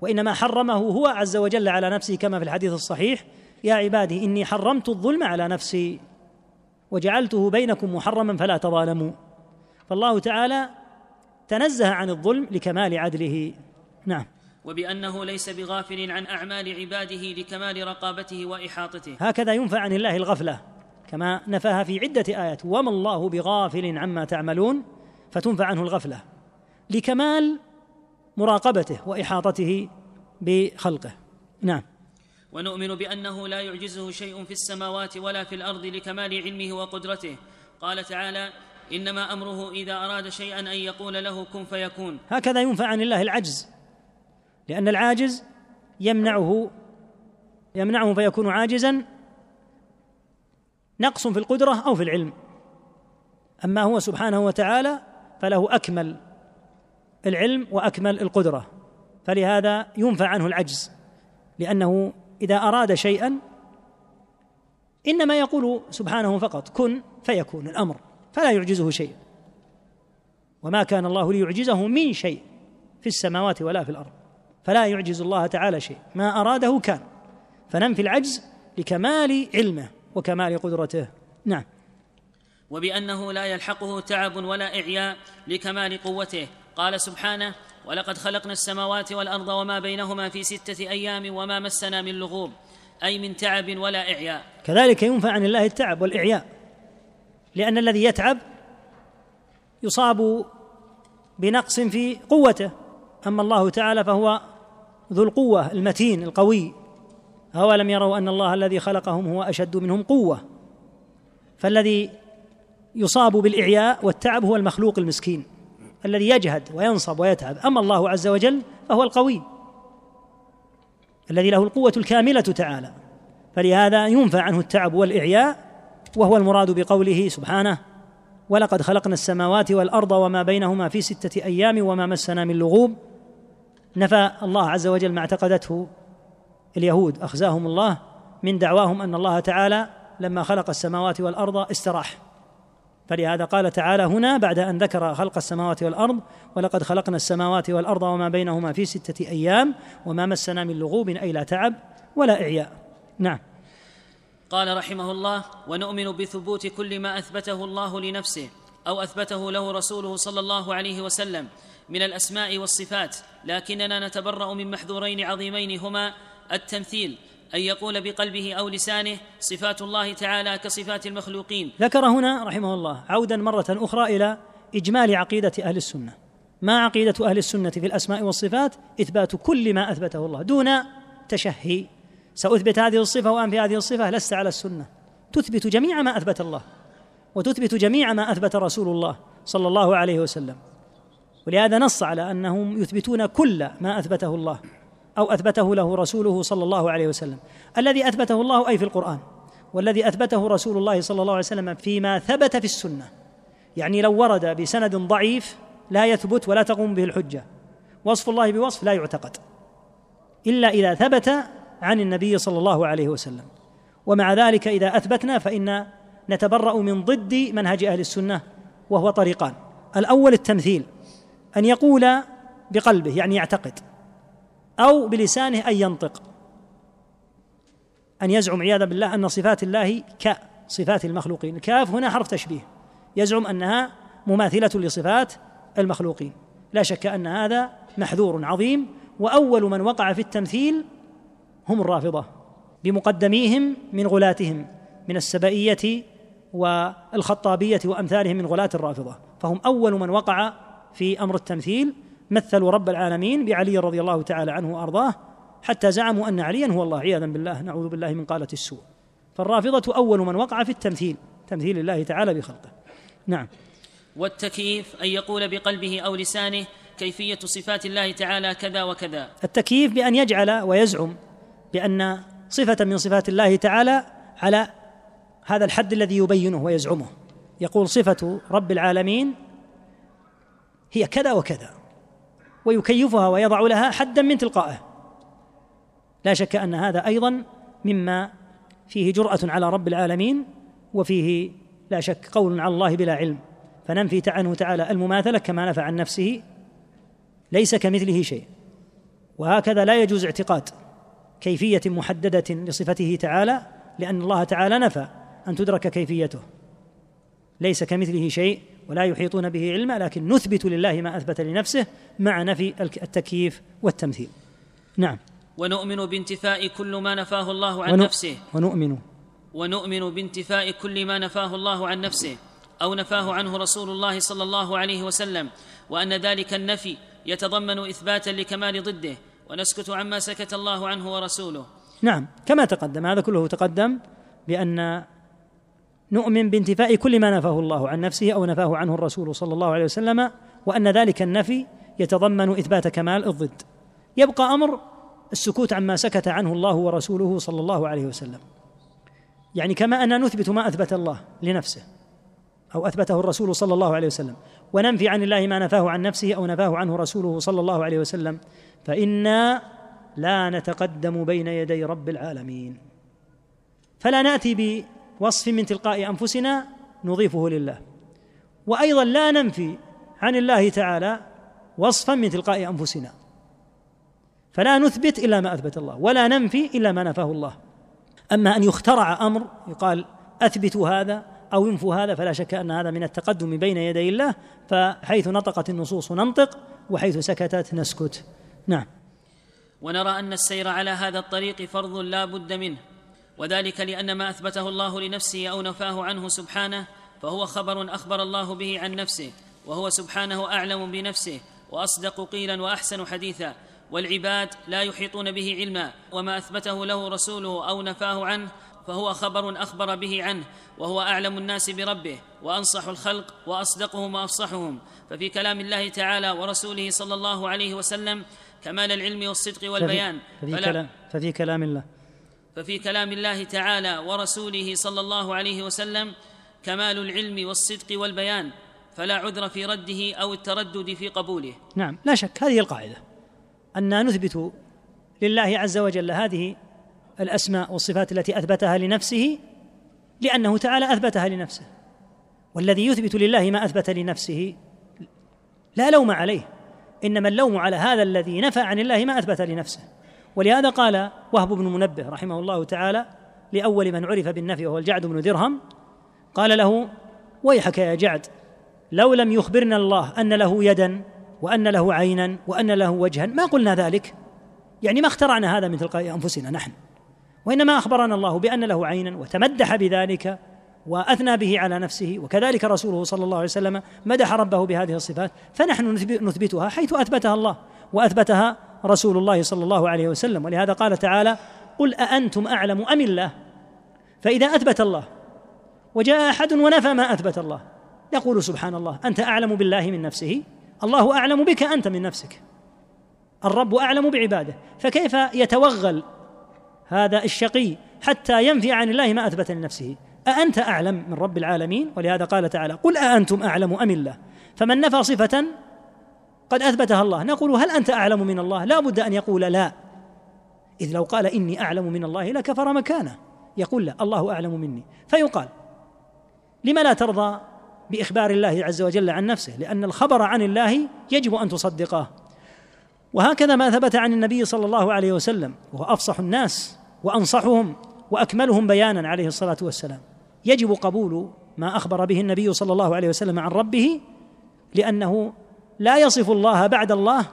وإنما حرمه هو عز وجل على نفسه كما في الحديث الصحيح يا عبادي إني حرمت الظلم على نفسي وجعلته بينكم محرما فلا تظالموا. فالله تعالى تنزه عن الظلم لكمال عدله. نعم. وبأنه ليس بغافل عن أعمال عباده لكمال رقابته وإحاطته. هكذا ينفع عن الله الغفلة كما نفاها في عدة آيات وما الله بغافل عما تعملون فتنفع عنه الغفلة. لكمال مراقبته وإحاطته بخلقه. نعم. ونؤمن بأنه لا يعجزه شيء في السماوات ولا في الأرض لكمال علمه وقدرته. قال تعالى إنما أمره إذا أراد شيئا أن يقول له كن فيكون. هكذا ينفع عن الله العجز لأن العاجز يمنعه يمنعه فيكون عاجزا نقص في القدرة أو في العلم. أما هو سبحانه وتعالى فله أكمل العلم وأكمل القدرة. فلهذا ينفع عنه العجز لأنه إذا أراد شيئا إنما يقول سبحانه فقط كن فيكون الأمر. فلا يعجزه شيء. وما كان الله ليعجزه من شيء في السماوات ولا في الأرض. فلا يعجز الله تعالى شيء. ما أراده كان. فننفي العجز لكمال علمه وكمال قدرته. نعم. وبأنه لا يلحقه تعب ولا إعياء لكمال قوته. قال سبحانه ولقد خلقنا السماوات والأرض وما بينهما في ستة أيام وما مسنا من لغوب أي من تعب ولا إعياء. كذلك ينفع عن الله التعب والإعياء لأن الذي يتعب يصاب بنقص في قوته أما الله تعالى فهو ذو القوة المتين القوي. أولم يروا أن الله الذي خلقهم هو أشد منهم قوة؟ فالذي يصاب بالإعياء والتعب هو المخلوق المسكين. الذي يجهد وينصب ويتعب. أما الله عز وجل فهو القوي الذي له القوة الكاملة تعالى. فلهذا ينفى عنه التعب والإعياء وهو المراد بقوله سبحانه ولقد خلقنا السماوات والأرض وما بينهما في ستة أيام وما مسنا من لغوب. نفى الله عز وجل ما اعتقدته اليهود أخزاهم الله من دعواهم أن الله تعالى لما خلق السماوات والأرض استراح. فلهذا قال تعالى هنا بعد أن ذكر خلق السماوات والأرض ولقد خلقنا السماوات والأرض وما بينهما في ستة أيام وما مسنا من لغوب أي لا تعب ولا إعياء. نعم. قال رحمه الله ونؤمن بثبوت كل ما أثبته الله لنفسه أو أثبته له رسوله صلى الله عليه وسلم من الأسماء والصفات لكننا نتبرأ من محذورين عظيمين هما التمثيل أن يقول بقلبه أو لسانه صفات الله تعالى كصفات المخلوقين. ذكر هنا رحمه الله عودا مرة أخرى إلى إجمال عقيدة أهل السنة. ما عقيدة أهل السنة في الأسماء والصفات؟ إثبات كل ما أثبته الله دون تشهي. سأثبت هذه الصفة وأنفي هذه الصفة لست على السنة. تثبت جميع ما أثبت الله وتثبت جميع ما أثبت رسول الله صلى الله عليه وسلم. ولهذا نص على أنهم يثبتون كل ما أثبته الله. أو أثبته له رسوله صلى الله عليه وسلم. الذي أثبته الله أي في القرآن؟ والذي أثبته رسول الله صلى الله عليه وسلم فيما ثبت في السنة. يعني لو ورد بسند ضعيف لا يثبت ولا تقوم به الحجة. وصف الله بوصف لا يعتقد. إلا إذا ثبت عن النبي صلى الله عليه وسلم. ومع ذلك إذا أثبتنا فإن نتبرأ من ضد منهج أهل السنة وهو طريقان. الأول التمثيل أن يقول بقلبه يعني يعتقد. أو بلسانه أن ينطق. أن يزعم عياذا بالله أن صفات الله كصفات المخلوقين. الكاف هنا حرف تشبيه. يزعم أنها مماثلة لصفات المخلوقين. لا شك أن هذا محذور عظيم وأول من وقع في التمثيل هم الرافضة بمقدميهم من غلاتهم من السبائية والخطابية وأمثالهم من غلاة الرافضة. فهم أول من وقع في أمر التمثيل مثلوا رب العالمين بعلي رضي الله تعالى عنه وأرضاه حتى زعموا أن عليا هو الله عياذا بالله نعوذ بالله من قالة السوء. فالرافضة أول من وقع في التمثيل تمثيل الله تعالى بخلقه. نعم. والتكييف أن يقول بقلبه أو لسانه كيفية صفات الله تعالى كذا وكذا. التكييف بأن يجعل ويزعم بأن صفة من صفات الله تعالى على هذا الحد الذي يبينه ويزعمه. يقول صفة رب العالمين هي كذا وكذا. ويكيفها ويضع لها حدا من تلقائه. لا شك أن هذا أيضا مما فيه جرأة على رب العالمين وفيه لا شك قول على الله بلا علم. فننفي عنه تعالى المماثلة كما نفى عن نفسه ليس كمثله شيء. وهكذا لا يجوز اعتقاد كيفية محددة لصفته تعالى لأن الله تعالى نفى أن تدرك كيفيته. ليس كمثله شيء ولا يحيطون به علما لكن نثبت لله ما أثبت لنفسه مع نفي التكييف والتمثيل. نعم. ونؤمن بانتفاء كل ما نفاه الله عن نفسه. ونؤمن. ونؤمن بانتفاء كل ما نفاه الله عن نفسه أو نفاه عنه رسول الله صلى الله عليه وسلم وأن ذلك النفي يتضمن إثباتا لكمال ضده ونسكت عما سكت الله عنه ورسوله. نعم. كما تقدم هذا كله تقدم بأن نؤمن بانتفاء كل ما نفاه الله عن نفسه أو نفاه عنه الرسول صلى الله عليه وسلم وأن ذلك النفي يتضمن إثبات كمال الضد. يبقى أمر السكوت عما سكت عنه الله ورسوله صلى الله عليه وسلم. يعني كما أننا نثبت ما أثبت الله لنفسه أو أثبته الرسول صلى الله عليه وسلم وننفي عن الله ما نفاه عن نفسه أو نفاه عنه رسوله صلى الله عليه وسلم فإنا لا نتقدم بين يدي رب العالمين. فلا نأتي بوصف من تلقاء أنفسنا نضيفه لله. وأيضا لا ننفي عن الله تعالى وصفا من تلقاء أنفسنا. فلا نثبت إلا ما أثبت الله ولا ننفي إلا ما نفاه الله. أما أن يخترع أمر يقال أثبتوا هذا أو انفوا هذا فلا شك أن هذا من التقدم بين يدي الله فحيث نطقت النصوص ننطق وحيث سكتت نسكت. نعم. ونرى أن السير على هذا الطريق فرض لا بد منه. وذلك لأن ما أثبته الله لنفسه أو نفاه عنه سبحانه فهو خبر أخبر الله به عن نفسه وهو سبحانه أعلم بنفسه وأصدق قيلا وأحسن حديثا والعباد لا يحيطون به علما وما أثبته له رسوله أو نفاه عنه فهو خبر أخبر به عنه وهو أعلم الناس بربه وأنصح الخلق وأصدقهم وأفصحهم ففي كلام الله تعالى ورسوله صلى الله عليه وسلم كمال العلم والصدق والبيان. ففي, ففي, كلام, ففي كلام الله. ففي كلام الله تعالى ورسوله صلى الله عليه وسلم كمال العلم والصدق والبيان فلا عذر في رده أو التردد في قبوله. نعم لا شك هذه القاعدة أن نثبت لله عز وجل هذه الأسماء والصفات التي أثبتها لنفسه لأنه تعالى أثبتها لنفسه. والذي يثبت لله ما أثبت لنفسه لا لوم عليه إنما اللوم على هذا الذي نفى عن الله ما أثبت لنفسه. ولهذا قال وهب بن منبه رحمه الله تعالى لأول من عرف بالنفي وهو الجعد بن درهم قال له ويحك يا جعد لو لم يخبرنا الله أن له يدا وأن له عينا وأن له وجها ما قلنا ذلك؟ يعني ما اخترعنا هذا من تلقاء أنفسنا نحن وإنما أخبرنا الله بأن له عينا وتمدح بذلك وأثنى به على نفسه وكذلك رسوله صلى الله عليه وسلم مدح ربه بهذه الصفات فنحن نثبتها حيث أثبتها الله وأثبتها رسول الله صلى الله عليه وسلم. ولهذا قال تعالى قل أأنتم أعلم أم الله؟ فإذا أثبت الله وجاء أحد ونفى ما أثبت الله يقول سبحان الله أنت أعلم بالله من نفسه؟ الله أعلم بك أنت من نفسك. الرب أعلم بعباده. فكيف يتوغل هذا الشقي حتى ينفي عن الله ما أثبت لنفسه؟ أأنت أعلم من رب العالمين؟ ولهذا قال تعالى قل أأنتم أعلم أم الله؟ فمن نفى صفة قد أثبتها الله. نقول هل أنت أعلم من الله؟ لا بد أن يقول لا. إذ لو قال إني أعلم من الله لكفر مكانه. يقول لا الله أعلم مني. فيقال لما لا ترضى بإخبار الله عز وجل عن نفسه؟ لأن الخبر عن الله يجب أن تصدقه. وهكذا ما ثبت عن النبي صلى الله عليه وسلم وهو أفصح الناس وأنصحهم وأكملهم بيانا عليه الصلاة والسلام. يجب قبول ما أخبر به النبي صلى الله عليه وسلم عن ربه لأنه لا يصف الله بعد الله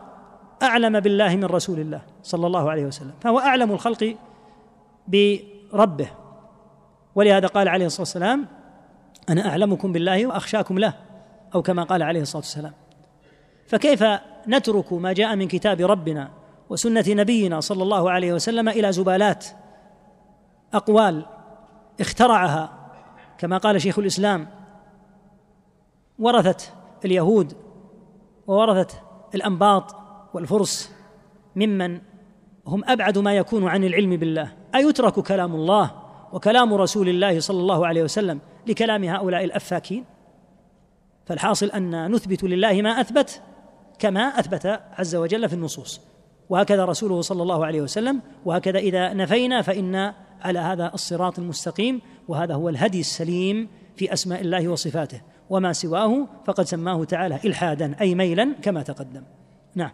أعلم بالله من رسول الله صلى الله عليه وسلم فهو أعلم الخلق بربه. ولهذا قال عليه الصلاة والسلام أنا أعلمكم بالله وأخشاكم له أو كما قال عليه الصلاة والسلام. فكيف نترك ما جاء من كتاب ربنا وسنة نبينا صلى الله عليه وسلم إلى زبالات أقوال اخترعها؟ كما قال شيخ الإسلام ورثت اليهود وورثت الأنباط والفرس ممن هم أبعد ما يكون عن العلم بالله. أيترك كلام الله وكلام رسول الله صلى الله عليه وسلم لكلام هؤلاء الأفاكين؟ فالحاصل أن نثبت لله ما أثبت كما أثبت عز وجل في النصوص. وهكذا رسوله صلى الله عليه وسلم وهكذا إذا نفينا فإن على هذا الصراط المستقيم وهذا هو الهدي السليم في أسماء الله وصفاته. وما سواه فقد سماه تعالى إلحادا أي ميلا كما تقدم. نعم.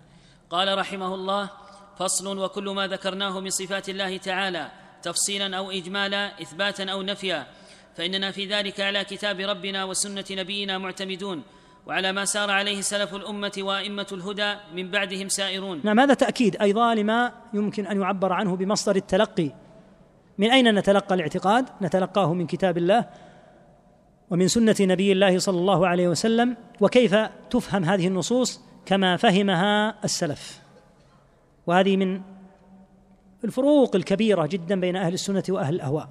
قال رحمه الله فصل وكل ما ذكرناه من صفات الله تعالى تفصيلا أو اجمالا اثباتا أو نفيا. فإننا في ذلك على كتاب ربنا وسنة نبينا معتمدون وعلى ما سار عليه سلف الأمة وأئمة الهدى من بعدهم سائرون. نعم هذا تأكيد أيضا لما يمكن أن يعبر عنه بمصدر التلقي. من أين نتلقى الاعتقاد؟ نتلقاه من كتاب الله ومن سنة نبي الله صلى الله عليه وسلم وكيف تفهم هذه النصوص كما فهمها السلف. وهذه من الفروق الكبيرة جدا بين أهل السنة وأهل الأهواء.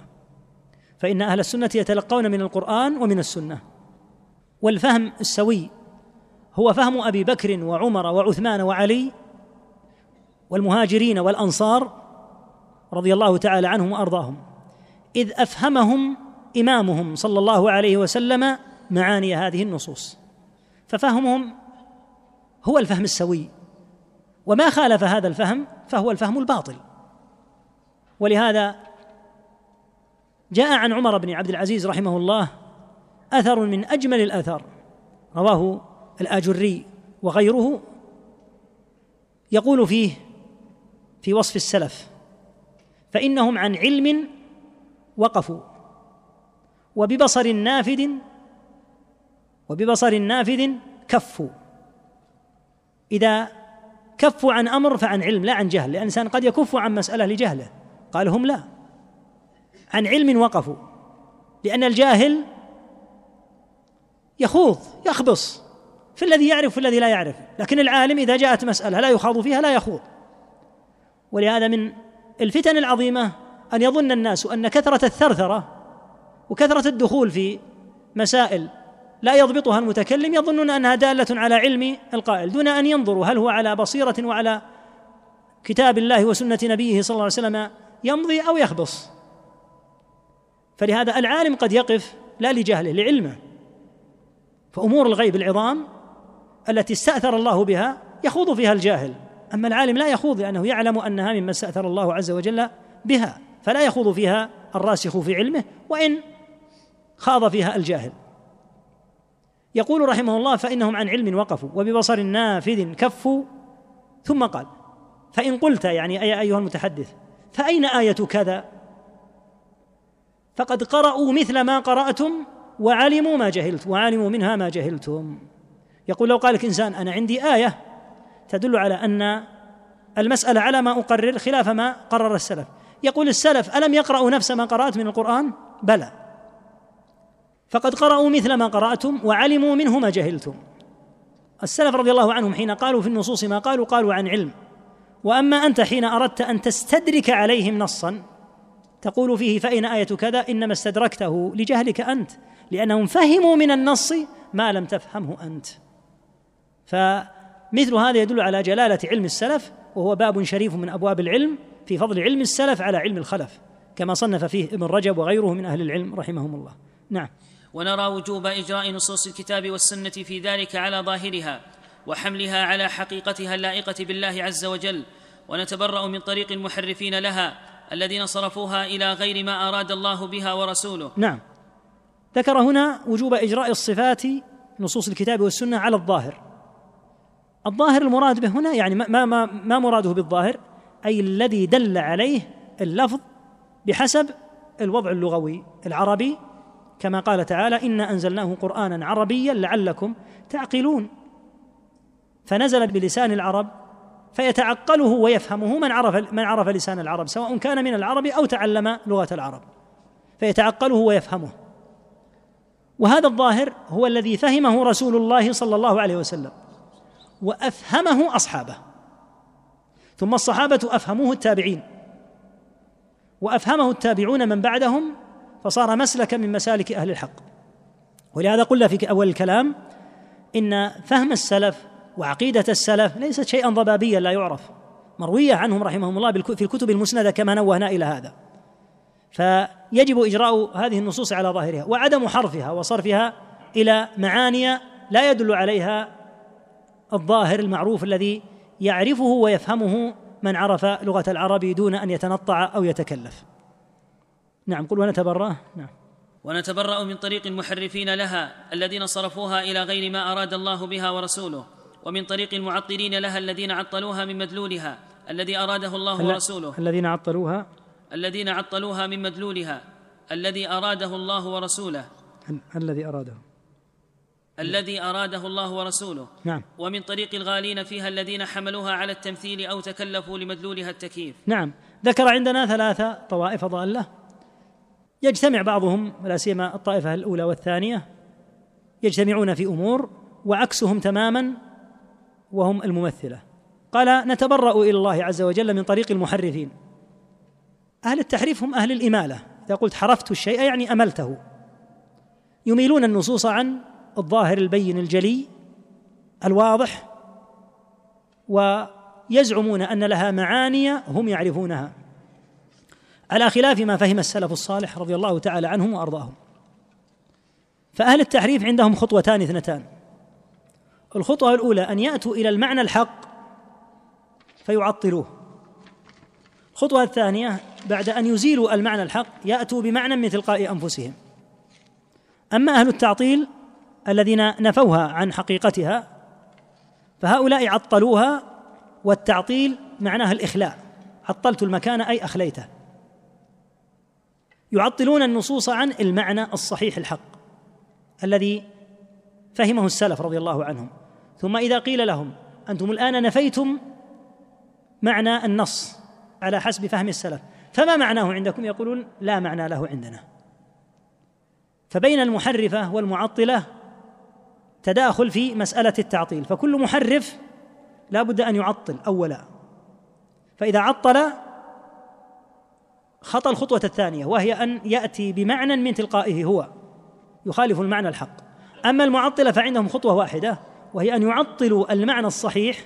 فإن أهل السنة يتلقون من القرآن ومن السنة. والفهم السوي هو فهم أبي بكر وعمر وعثمان وعلي والمهاجرين والأنصار رضي الله تعالى عنهم وأرضاهم. إذ أفهمهم إمامهم صلى الله عليه وسلم معاني هذه النصوص. ففهمهم هو الفهم السوي وما خالف هذا الفهم فهو الفهم الباطل. ولهذا جاء عن عمر بن عبد العزيز رحمه الله أثر من أجمل الاثار رواه الآجري وغيره يقول فيه في وصف السلف فإنهم عن علم وقفوا. وببصر نافذ وببصر نافذ كفوا إذا كفوا عن أمر فعن علم لا عن جهل الإنسان قد يكف عن مسألة لجهله. قال هم لا. عن علم وقفوا. لأن الجاهل يخوض يخبص. في الذي يعرف في الذي لا يعرف. لكن العالم إذا جاءت مسألة لا يخاض فيها لا يخوض. ولهذا من الفتن العظيمة أن يظن الناس أن كثرة الثرثرة وكثرة الدخول في مسائل لا يضبطها المتكلم يظنون أنها دالة على علم القائل دون أن ينظروا هل هو على بصيرة وعلى كتاب الله وسنة نبيه صلى الله عليه وسلم يمضي أو يخبص. فلهذا العالم قد يقف لا لجهله لعلمه. فأمور الغيب العظام التي استأثر الله بها يخوض فيها الجاهل. أما العالم لا يخوض لأنه يعلم أنها مما استأثر الله عز وجل بها فلا يخوض فيها الراسخ في علمه وإن خاض فيها الجاهل. يقول رحمه الله فإنهم عن علم وقفوا وببصر نافذ كفوا ثم قال فإن قلت يعني أي أيها المتحدث فأين آية كذا فقد قرأوا مثل ما قرأتم وعلموا ما جهلت وعلموا منها ما جهلتم. يقول لو قال لك إنسان أنا عندي آية تدل على أن المسألة على ما أقرر خلاف ما قرر السلف. يقول السلف ألم يقرأوا نفس ما قرأت من القرآن؟ بلى. فقد قرأوا مثل ما قرأتم وعلموا منه ما جهلتم. السلف رضي الله عنهم حين قالوا في النصوص ما قالوا قالوا عن علم. وأما أنت حين أردت أن تستدرك عليهم نصا تقول فيه فاين آية كذا إنما استدركته لجهلك أنت لأنهم فهموا من النص ما لم تفهمه أنت. فمثل هذا يدل على جلالة علم السلف وهو باب شريف من أبواب العلم في فضل علم السلف على علم الخلف كما صنف فيه ابن رجب وغيره من أهل العلم رحمهم الله. نعم. ونرى وجوب إجراء نصوص الكتاب والسنة في ذلك على ظاهرها وحملها على حقيقتها اللائقة بالله عز وجل ونتبرأ من طريق المحرفين لها الذين صرفوها إلى غير ما أراد الله بها ورسوله. نعم. ذكر هنا وجوب إجراء الصفات نصوص الكتاب والسنة على الظاهر. الظاهر المراد به هنا يعني ما ما ما مراده بالظاهر؟ أي الذي دل عليه اللفظ بحسب الوضع اللغوي العربي كما قال تعالى إنا أنزلناه قرآنا عربيا لعلكم تعقلون. فنزل بلسان العرب فيتعقله ويفهمه من عرف من عرف لسان العرب سواء كان من العرب أو تعلم لغة العرب. فيتعقله ويفهمه. وهذا الظاهر هو الذي فهمه رسول الله صلى الله عليه وسلم وأفهمه أصحابه. ثم الصحابة أفهموه التابعين وأفهمه التابعون من بعدهم فصار مسلكا من مسالك أهل الحق. ولهذا قلنا في أول الكلام إن فهم السلف وعقيدة السلف ليست شيئا ضبابيا لا يعرف. مروية عنهم رحمهم الله في الكتب المسندة كما نوهنا إلى هذا. فيجب إجراء هذه النصوص على ظاهرها وعدم حرفها وصرفها إلى معاني لا يدل عليها الظاهر المعروف الذي يعرفه ويفهمه من عرف لغة العرب دون أن يتنطع أو يتكلف. نعم قل ونتبرأ. نعم. ونتبرأ من طريق المحرفين لها الذين صرفوها إلى غير ما أراد الله بها ورسوله ومن طريق المعطلين لها الذين عطلوها من مدلولها الذي أراده الله ورسوله. الذين عطلوها؟ الذين عطلوها من مدلولها الذي أراده الله ورسوله. الذي أراده. الذي أراده الله ورسوله. نعم. ومن طريق الغالين فيها الذين حملوها على التمثيل أو تكلفوا لمدلولها التكييف. نعم. ذكر عندنا ثلاثة طوائف ضالة. يجتمع بعضهم لا سيما الطائفة الأولى والثانية يجتمعون في أمور وعكسهم تماما وهم الممثلة. قال نتبرأ إلى الله عز وجل من طريق المحرفين. أهل التحريف هم أهل الإمالة. إذا قلت حرفت الشيء يعني أملته. يميلون النصوص عن الظاهر البين الجلي الواضح ويزعمون أن لها معاني هم يعرفونها. على خلاف ما فهم السلف الصالح رضي الله تعالى عنهم وأرضاهم. فأهل التحريف عندهم خطوتان اثنتان. الخطوة الأولى أن يأتوا إلى المعنى الحق فيعطلوه. الخطوة الثانية بعد أن يزيلوا المعنى الحق يأتوا بمعنى من تلقاء أنفسهم. أما أهل التعطيل الذين نفوها عن حقيقتها فهؤلاء عطلوها والتعطيل معناه الإخلاء. عطلت المكان أي أخليته. يعطلون النصوص عن المعنى الصحيح الحق الذي فهمه السلف رضي الله عنهم. ثم إذا قيل لهم أنتم الآن نفيتم معنى النص على حسب فهم السلف فما معناه عندكم؟ يقولون لا معنى له عندنا. فبين المحرفة والمعطلة تداخل في مسألة التعطيل فكل محرف لا بد أن يعطل اولا. فإذا عطل خطى الخطوة الثانية وهي أن يأتي بمعنى من تلقائه هو يخالف المعنى الحق. أما المعطله فعندهم خطوة واحدة وهي أن يعطلوا المعنى الصحيح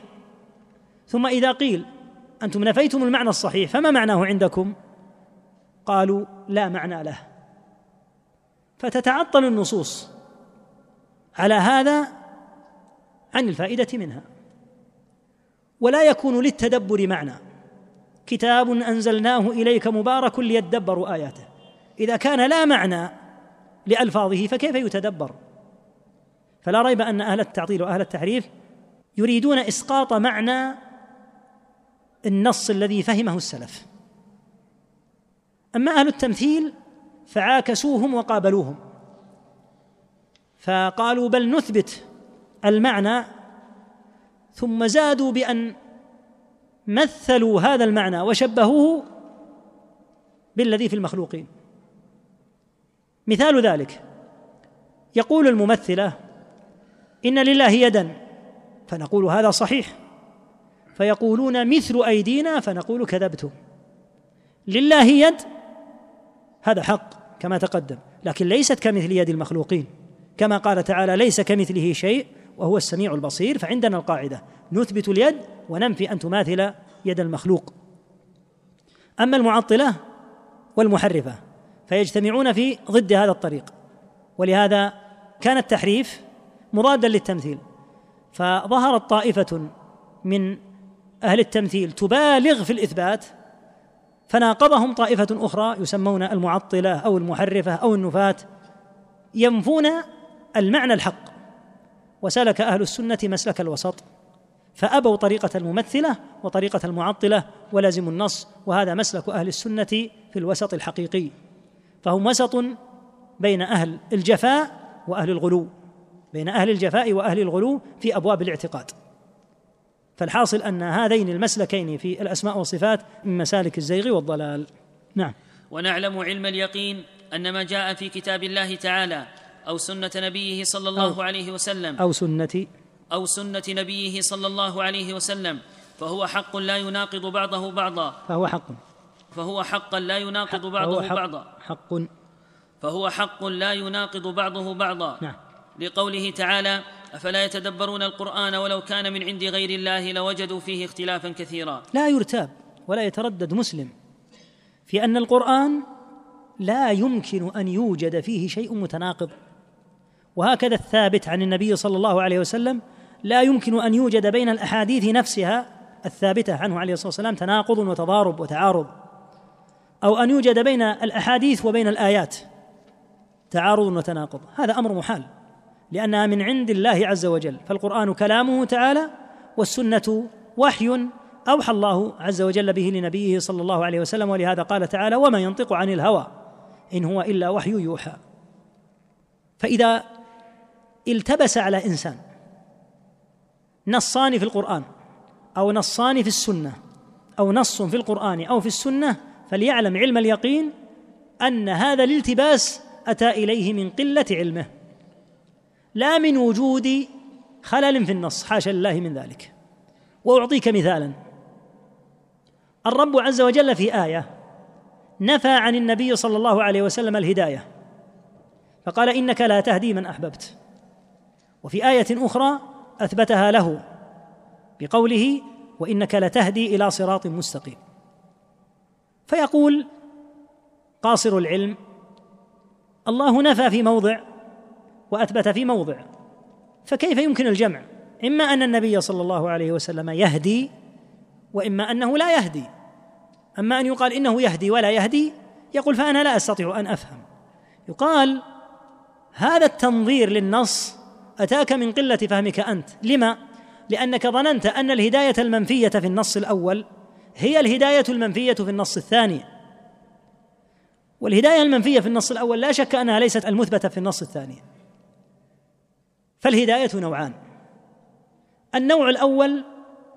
ثم إذا قيل أنتم نفيتم المعنى الصحيح فما معناه عندكم؟ قالوا لا معنى له. فتتعطل النصوص على هذا عن الفائدة منها. ولا يكون للتدبر معنى. كتاب أنزلناه إليك مبارك ليدبروا آياته. إذا كان لا معنى لألفاظه فكيف يتدبر؟ فلا ريب أن أهل التعطيل وأهل التحريف يريدون إسقاط معنى النص الذي فهمه السلف. أما أهل التمثيل فعاكسوهم وقابلوهم. فقالوا بل نثبت المعنى ثم زادوا بأن مثلوا هذا المعنى وشبهوه بالذي في المخلوقين. مثال ذلك يقول الممثله إن لله يدا فنقول هذا صحيح. فيقولون مثل أيدينا فنقول كذبتم. لله يد هذا حق كما تقدم لكن ليست كمثل يد المخلوقين. كما قال تعالى ليس كمثله شيء وهو السميع البصير فعندنا القاعدة نثبت اليد وننفي أن تماثل يد المخلوق. أما المعطلة والمحرفة فيجتمعون في ضد هذا الطريق. ولهذا كان التحريف مضادا للتمثيل. فظهرت طائفة من أهل التمثيل تبالغ في الإثبات فناقضهم طائفة أخرى يسمون المعطلة أو المحرفة أو النفاة ينفون المعنى الحق. وسلك أهل السنة مسلك الوسط فأبوا طريقة الممثلة وطريقة المعطلة ولازموا النص وهذا مسلك أهل السنة في الوسط الحقيقي. فهم وسط بين أهل الجفاء وأهل الغلو بين أهل الجفاء وأهل الغلو في أبواب الاعتقاد. فالحاصل أن هذين المسلكين في الأسماء والصفات من مسالك الزيغ والضلال. نعم. ونعلم علم اليقين أن ما جاء في كتاب الله تعالى أو سنة نبيه صلى الله أو عليه وسلم. أو سنة أو سنة نبيه صلى الله عليه وسلم. فهو حق لا يناقض بعضه بعضا. فهو حق. فهو حقا لا يناقض بعضه حق بعضا. حق. فهو حق لا يناقض بعضه بعضا. نعم. لقوله تعالى أفلا يتدبرون القرآن ولو كان من عند غير الله لوجدوا فيه اختلافا كثيرا. لا يرتاب ولا يتردد مسلم في أن القرآن لا يمكن أن يوجد فيه شيء متناقض. وهكذا الثابت عن النبي صلى الله عليه وسلم لا يمكن أن يوجد بين الأحاديث نفسها الثابتة عنه عليه الصلاة والسلام تناقض وتضارب وتعارض. أو أن يوجد بين الأحاديث وبين الآيات تعارض وتناقض. هذا أمر محال لأنها من عند الله عز وجل. فالقرآن كلامه تعالى والسنة وحي أوحى الله عز وجل به لنبيه صلى الله عليه وسلم ولهذا قال تعالى وما ينطق عن الهوى إن هو إلا وحي يوحى. فإذا التبس على إنسان. نصان في القرآن أو نصان في السنة أو نص في القرآن أو في السنة فليعلم علم اليقين أن هذا الالتباس أتى إليه من قلة علمه. لا من وجود خلل في النص حاشا لله من ذلك. وأعطيك مثالا. الرب عز وجل في آية نفى عن النبي صلى الله عليه وسلم الهداية فقال إنك لا تهدي من أحببت. وفي آية أخرى أثبتها له بقوله وإنك لتهدي إلى صراط مستقيم. فيقول قاصر العلم الله نفى في موضع وأثبت في موضع فكيف يمكن الجمع؟ إما أن النبي صلى الله عليه وسلم يهدي وإما أنه لا يهدي. أما أن يقال إنه يهدي ولا يهدي يقول فأنا لا أستطيع أن أفهم. يقال هذا التنظير للنص أتاك من قلة فهمك أنت. لما؟ لأنك ظننت أن الهداية المنفية في النص الأول هي الهداية المنفية في النص الثاني. والهداية المنفية في النص الأول لا شك أنها ليست المثبتة في النص الثاني. فالهداية نوعان. النوع الأول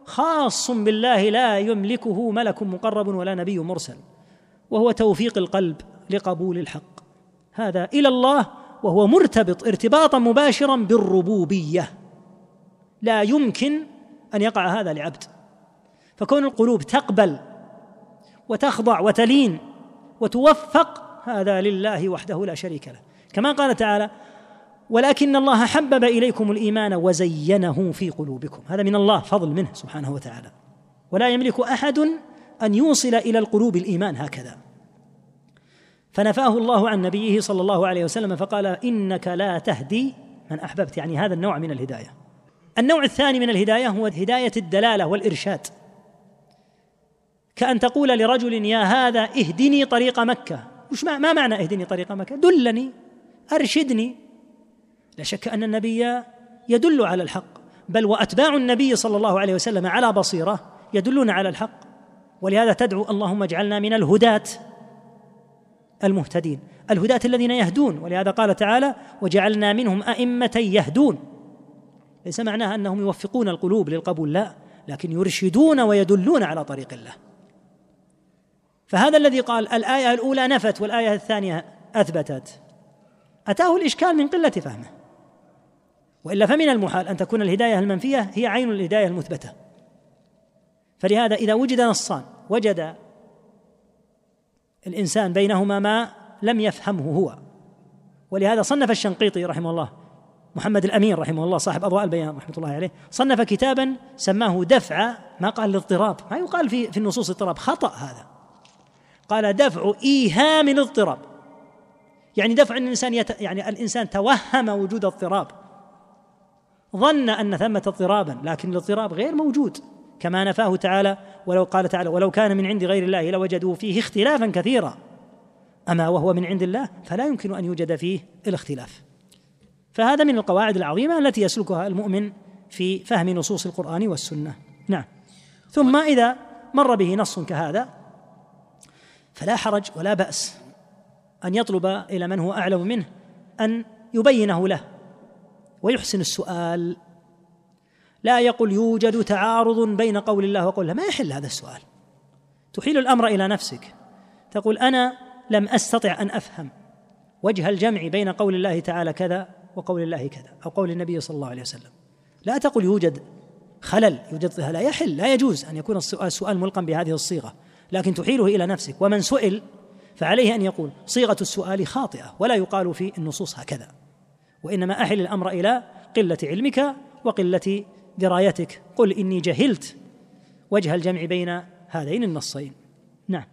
خاص بالله لا يملكه ملك مقرب ولا نبي مرسل وهو توفيق القلب لقبول الحق. هذا إلى الله وهو مرتبط ارتباطا مباشرا بالربوبية. لا يمكن أن يقع هذا لعبد. فكون القلوب تقبل وتخضع وتلين وتوفق هذا لله وحده لا شريك له. كما قال تعالى ولكن الله حبب إليكم الإيمان وزينه في قلوبكم. هذا من الله فضل منه سبحانه وتعالى. ولا يملك أحد أن يوصل إلى القلوب الإيمان هكذا. فنفاه الله عن نبيه صلى الله عليه وسلم فقال إنك لا تهدي من أحببت. يعني هذا النوع من الهداية. النوع الثاني من الهداية هو هداية الدلالة والإرشاد. كأن تقول لرجل يا هذا اهدني طريق مكة. وش ما معنى اهدني طريق مكة؟ دلني أرشدني. لا شك أن النبي يدل على الحق. بل وأتباع النبي صلى الله عليه وسلم على بصيرة يدلون على الحق. ولهذا تدعو اللهم اجعلنا من الهداة. المهتدين الهداة الذين يهدون. ولهذا قال تعالى وجعلنا منهم أئمة يهدون. ليس معناها أنهم يوفقون القلوب للقبول لا لكن يرشدون ويدلون على طريق الله. فهذا الذي قال الآية الأولى نفت والآية الثانية أثبتت. أتاه الإشكال من قلة فهمه. وإلا فمن المحال أن تكون الهداية المنفية هي عين الهداية المثبتة. فلهذا إذا وجد نصان وجد الإنسان بينهما ما لم يفهمه هو. ولهذا صنف الشنقيطي رحمه الله محمد الأمين رحمه الله صاحب أضواء البيان رحمة الله عليه صنف كتابا سماه دفع ما قال الاضطراب ما يقال في في النصوص اضطراب خطأ هذا. قال دفع إيهام الاضطراب. يعني دفع الإنسان يت... يعني الإنسان توهم وجود اضطراب. ظن أن ثمة اضطرابا لكن الاضطراب غير موجود. كما نفاه تعالى ولو قال تعالى ولو كان من عند غير الله لوجدوا فيه اختلافا كثيرا. أما وهو من عند الله فلا يمكن أن يوجد فيه الاختلاف. فهذا من القواعد العظيمة التي يسلكها المؤمن في فهم نصوص القرآن والسنة. نعم. ثم إذا مر به نص كهذا فلا حرج ولا بأس أن يطلب إلى من هو أعلم منه أن يبينه له ويحسن السؤال لا يقول يوجد تعارض بين قول الله وقول الله. ما يحل هذا السؤال. تحيل الأمر إلى نفسك. تقول أنا لم أستطع أن أفهم وجه الجمع بين قول الله تعالى كذا وقول الله كذا أو قول النبي صلى الله عليه وسلم. لا تقل يوجد خلل يوجد لا يحل لا يجوز أن يكون السؤال سؤال ملقا بهذه الصيغة. لكن تحيله إلى نفسك. ومن سئل فعليه أن يقول صيغة السؤال خاطئة ولا يقال في النصوص هكذا. وإنما أحل الأمر إلى قلة علمك وقلة درايتك. قل إني جهلت وجه الجمع بين هذين النصين. نعم.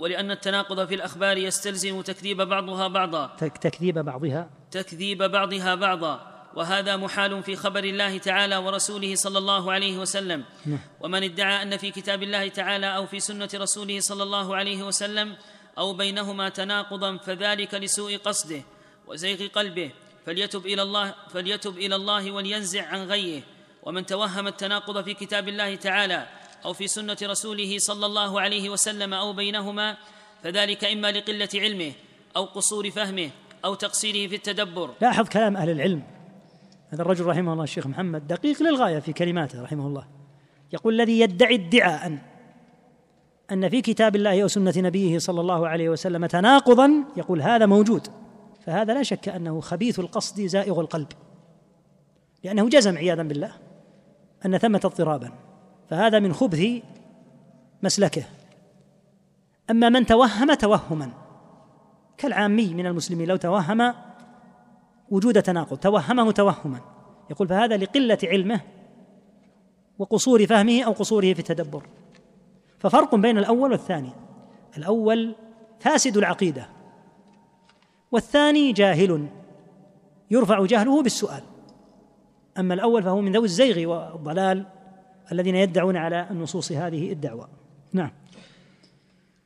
ولأن التناقض في الأخبار يستلزم تكذيب بعضها بعضا. تكذيب بعضها. تكذيب بعضها بعضا. وهذا محال في خبر الله تعالى ورسوله صلى الله عليه وسلم. نعم. ومن ادعى أن في كتاب الله تعالى أو في سنة رسوله صلى الله عليه وسلم أو بينهما تناقضا فذلك لسوء قصده وزيغ قلبه فليتب إلى الله فليتب إلى الله ولينزع عن غيه. ومن توهم التناقض في كتاب الله تعالى أو في سنة رسوله صلى الله عليه وسلم أو بينهما فذلك إما لقلة علمه أو قصور فهمه أو تقصيره في التدبر. لاحظ كلام أهل العلم. هذا الرجل رحمه الله الشيخ محمد دقيق للغاية في كلماته رحمه الله. يقول الذي يدعي ادعاء أن في كتاب الله وسنة نبيه صلى الله عليه وسلم تناقضا يقول هذا موجود. فهذا لا شك أنه خبيث القصد زائغ القلب. لأنه جزم عياذا بالله. أن ثمة اضطرابا فهذا من خبث مسلكه. أما من توهم توهما كالعامي من المسلمين لو توهم وجود تناقض توهمه توهما. يقول فهذا لقلة علمه وقصور فهمه أو قصوره في التدبر. ففرق بين الأول والثاني. الأول فاسد العقيدة والثاني جاهل يرفع جهله بالسؤال. أما الأول فهو من ذوي الزيغ والضلال الذين يدعون على النصوص هذه الدعوة. نعم.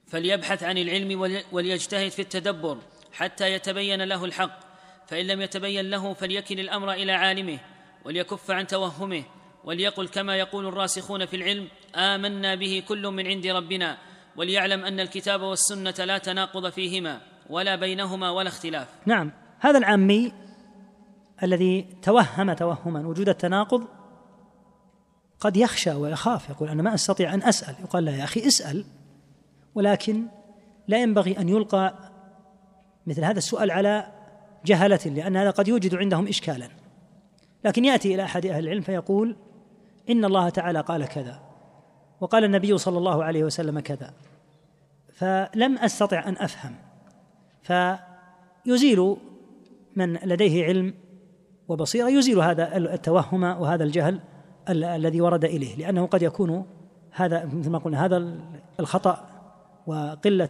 فليبحث عن العلم وليجتهد في التدبر حتى يتبين له الحق. فإن لم يتبين له فليكل الأمر إلى عالمه وليكف عن توهمه وليقل كما يقول الراسخون في العلم آمنا به كل من عند ربنا وليعلم أن الكتاب والسنة لا تناقض فيهما ولا بينهما ولا اختلاف. نعم. هذا العامي الذي توهم توهما وجود التناقض قد يخشى ويخاف يقول أنا ما أستطيع أن أسأل. يقال لا يا أخي اسأل ولكن لا ينبغي أن يلقى مثل هذا السؤال على جهلة لأن هذا قد يوجد عندهم إشكالا. لكن يأتي إلى أحد أهل العلم فيقول إن الله تعالى قال كذا وقال النبي صلى الله عليه وسلم كذا فلم أستطع أن أفهم. فيزيل من لديه علم وبصيرة يزيل هذا التوهم وهذا الجهل الذي ورد إليه لأنه قد يكون هذا مثل ما قلنا هذا الخطأ وقلة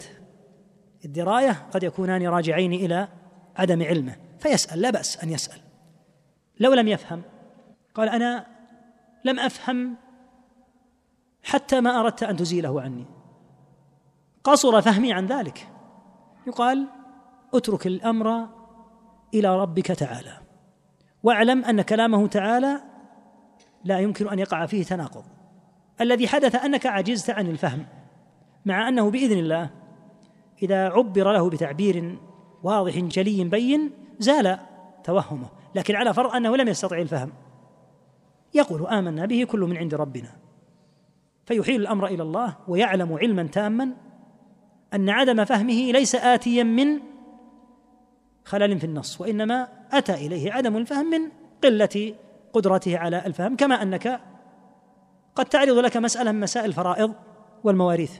الدراية قد يكونان راجعين إلى عدم علمه فيسأل لا بأس أن يسأل. لو لم يفهم قال أنا لم أفهم حتى ما أردت أن تزيله عني. قصر فهمي عن ذلك. يقال اترك الأمر إلى ربك تعالى. واعلم أن كلامه تعالى لا يمكن أن يقع فيه تناقض. الذي حدث أنك عجزت عن الفهم مع أنه بإذن الله إذا عبر له بتعبير واضح جلي بين زال توهمه لكن على فرض أنه لم يستطع الفهم. يقول آمنا به كل من عند ربنا. فيحيل الأمر إلى الله ويعلم علما تاما أن عدم فهمه ليس آتيا من خلل في النص وإنما أتى إليه عدم الفهم من قلة قدرته على الفهم كما أنك قد تعرض لك مسألة من مسائل الفرائض والمواريث.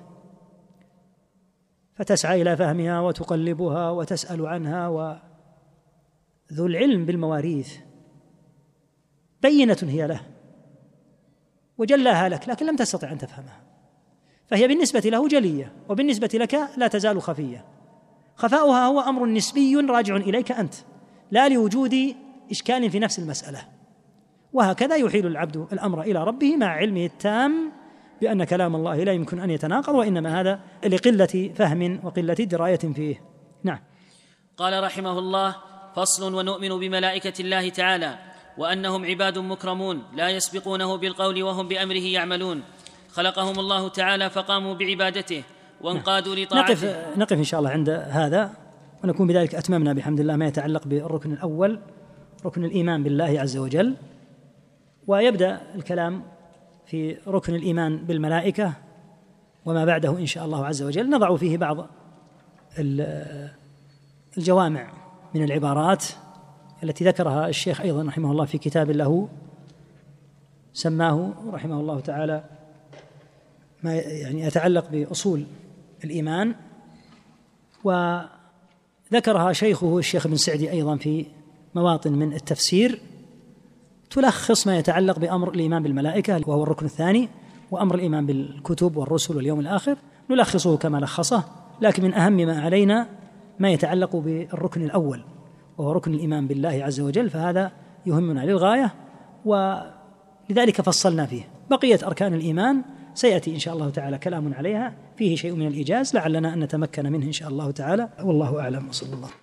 فتسعى إلى فهمها وتقلبها وتسأل عنها وذو العلم بالمواريث بينة هي له وجلاها لك لكن لم تستطع أن تفهمها. فهي بالنسبة له جلية وبالنسبة لك لا تزال خفية. خفاؤها هو أمر نسبي راجع إليك أنت لا لوجود إشكال في نفس المسألة. وهكذا يحيل العبد الأمر إلى ربه مع علمه التام بأن كلام الله لا يمكن أن يتناقض وإنما هذا لقلة فهم وقلة دراية فيه. نعم. قال رحمه الله فصل ونؤمن بملائكة الله تعالى وأنهم عباد مكرمون لا يسبقونه بالقول وهم بأمره يعملون. خلقهم الله تعالى فقاموا بعبادته وانقادوا لطاعته. نقف نقف إن شاء الله عند هذا ونكون بذلك أتممنا بحمد الله ما يتعلق بالركن الأول ركن الإيمان بالله عز وجل. ويبدأ الكلام في ركن الإيمان بالملائكة وما بعده إن شاء الله عز وجل. نضع فيه بعض الجوامع من العبارات التي ذكرها الشيخ أيضا رحمه الله في كتاب له سماه رحمه الله تعالى ما يعني يتعلق بأصول الإيمان وذكرها شيخه الشيخ ابن سعدي أيضا في مواطن من التفسير تلخص ما يتعلق بأمر الإيمان بالملائكة وهو الركن الثاني وأمر الإيمان بالكتب والرسل واليوم الآخر نلخصه كما لخصه لكن من أهم ما علينا ما يتعلق بالركن الأول وهو ركن الإيمان بالله عز وجل فهذا يهمنا للغاية ولذلك فصلنا فيه. بقية أركان الإيمان سيأتي إن شاء الله تعالى كلام عليها فيه شيء من الإيجاز لعلنا أن نتمكن منه إن شاء الله تعالى. والله أعلم. وصلى الله.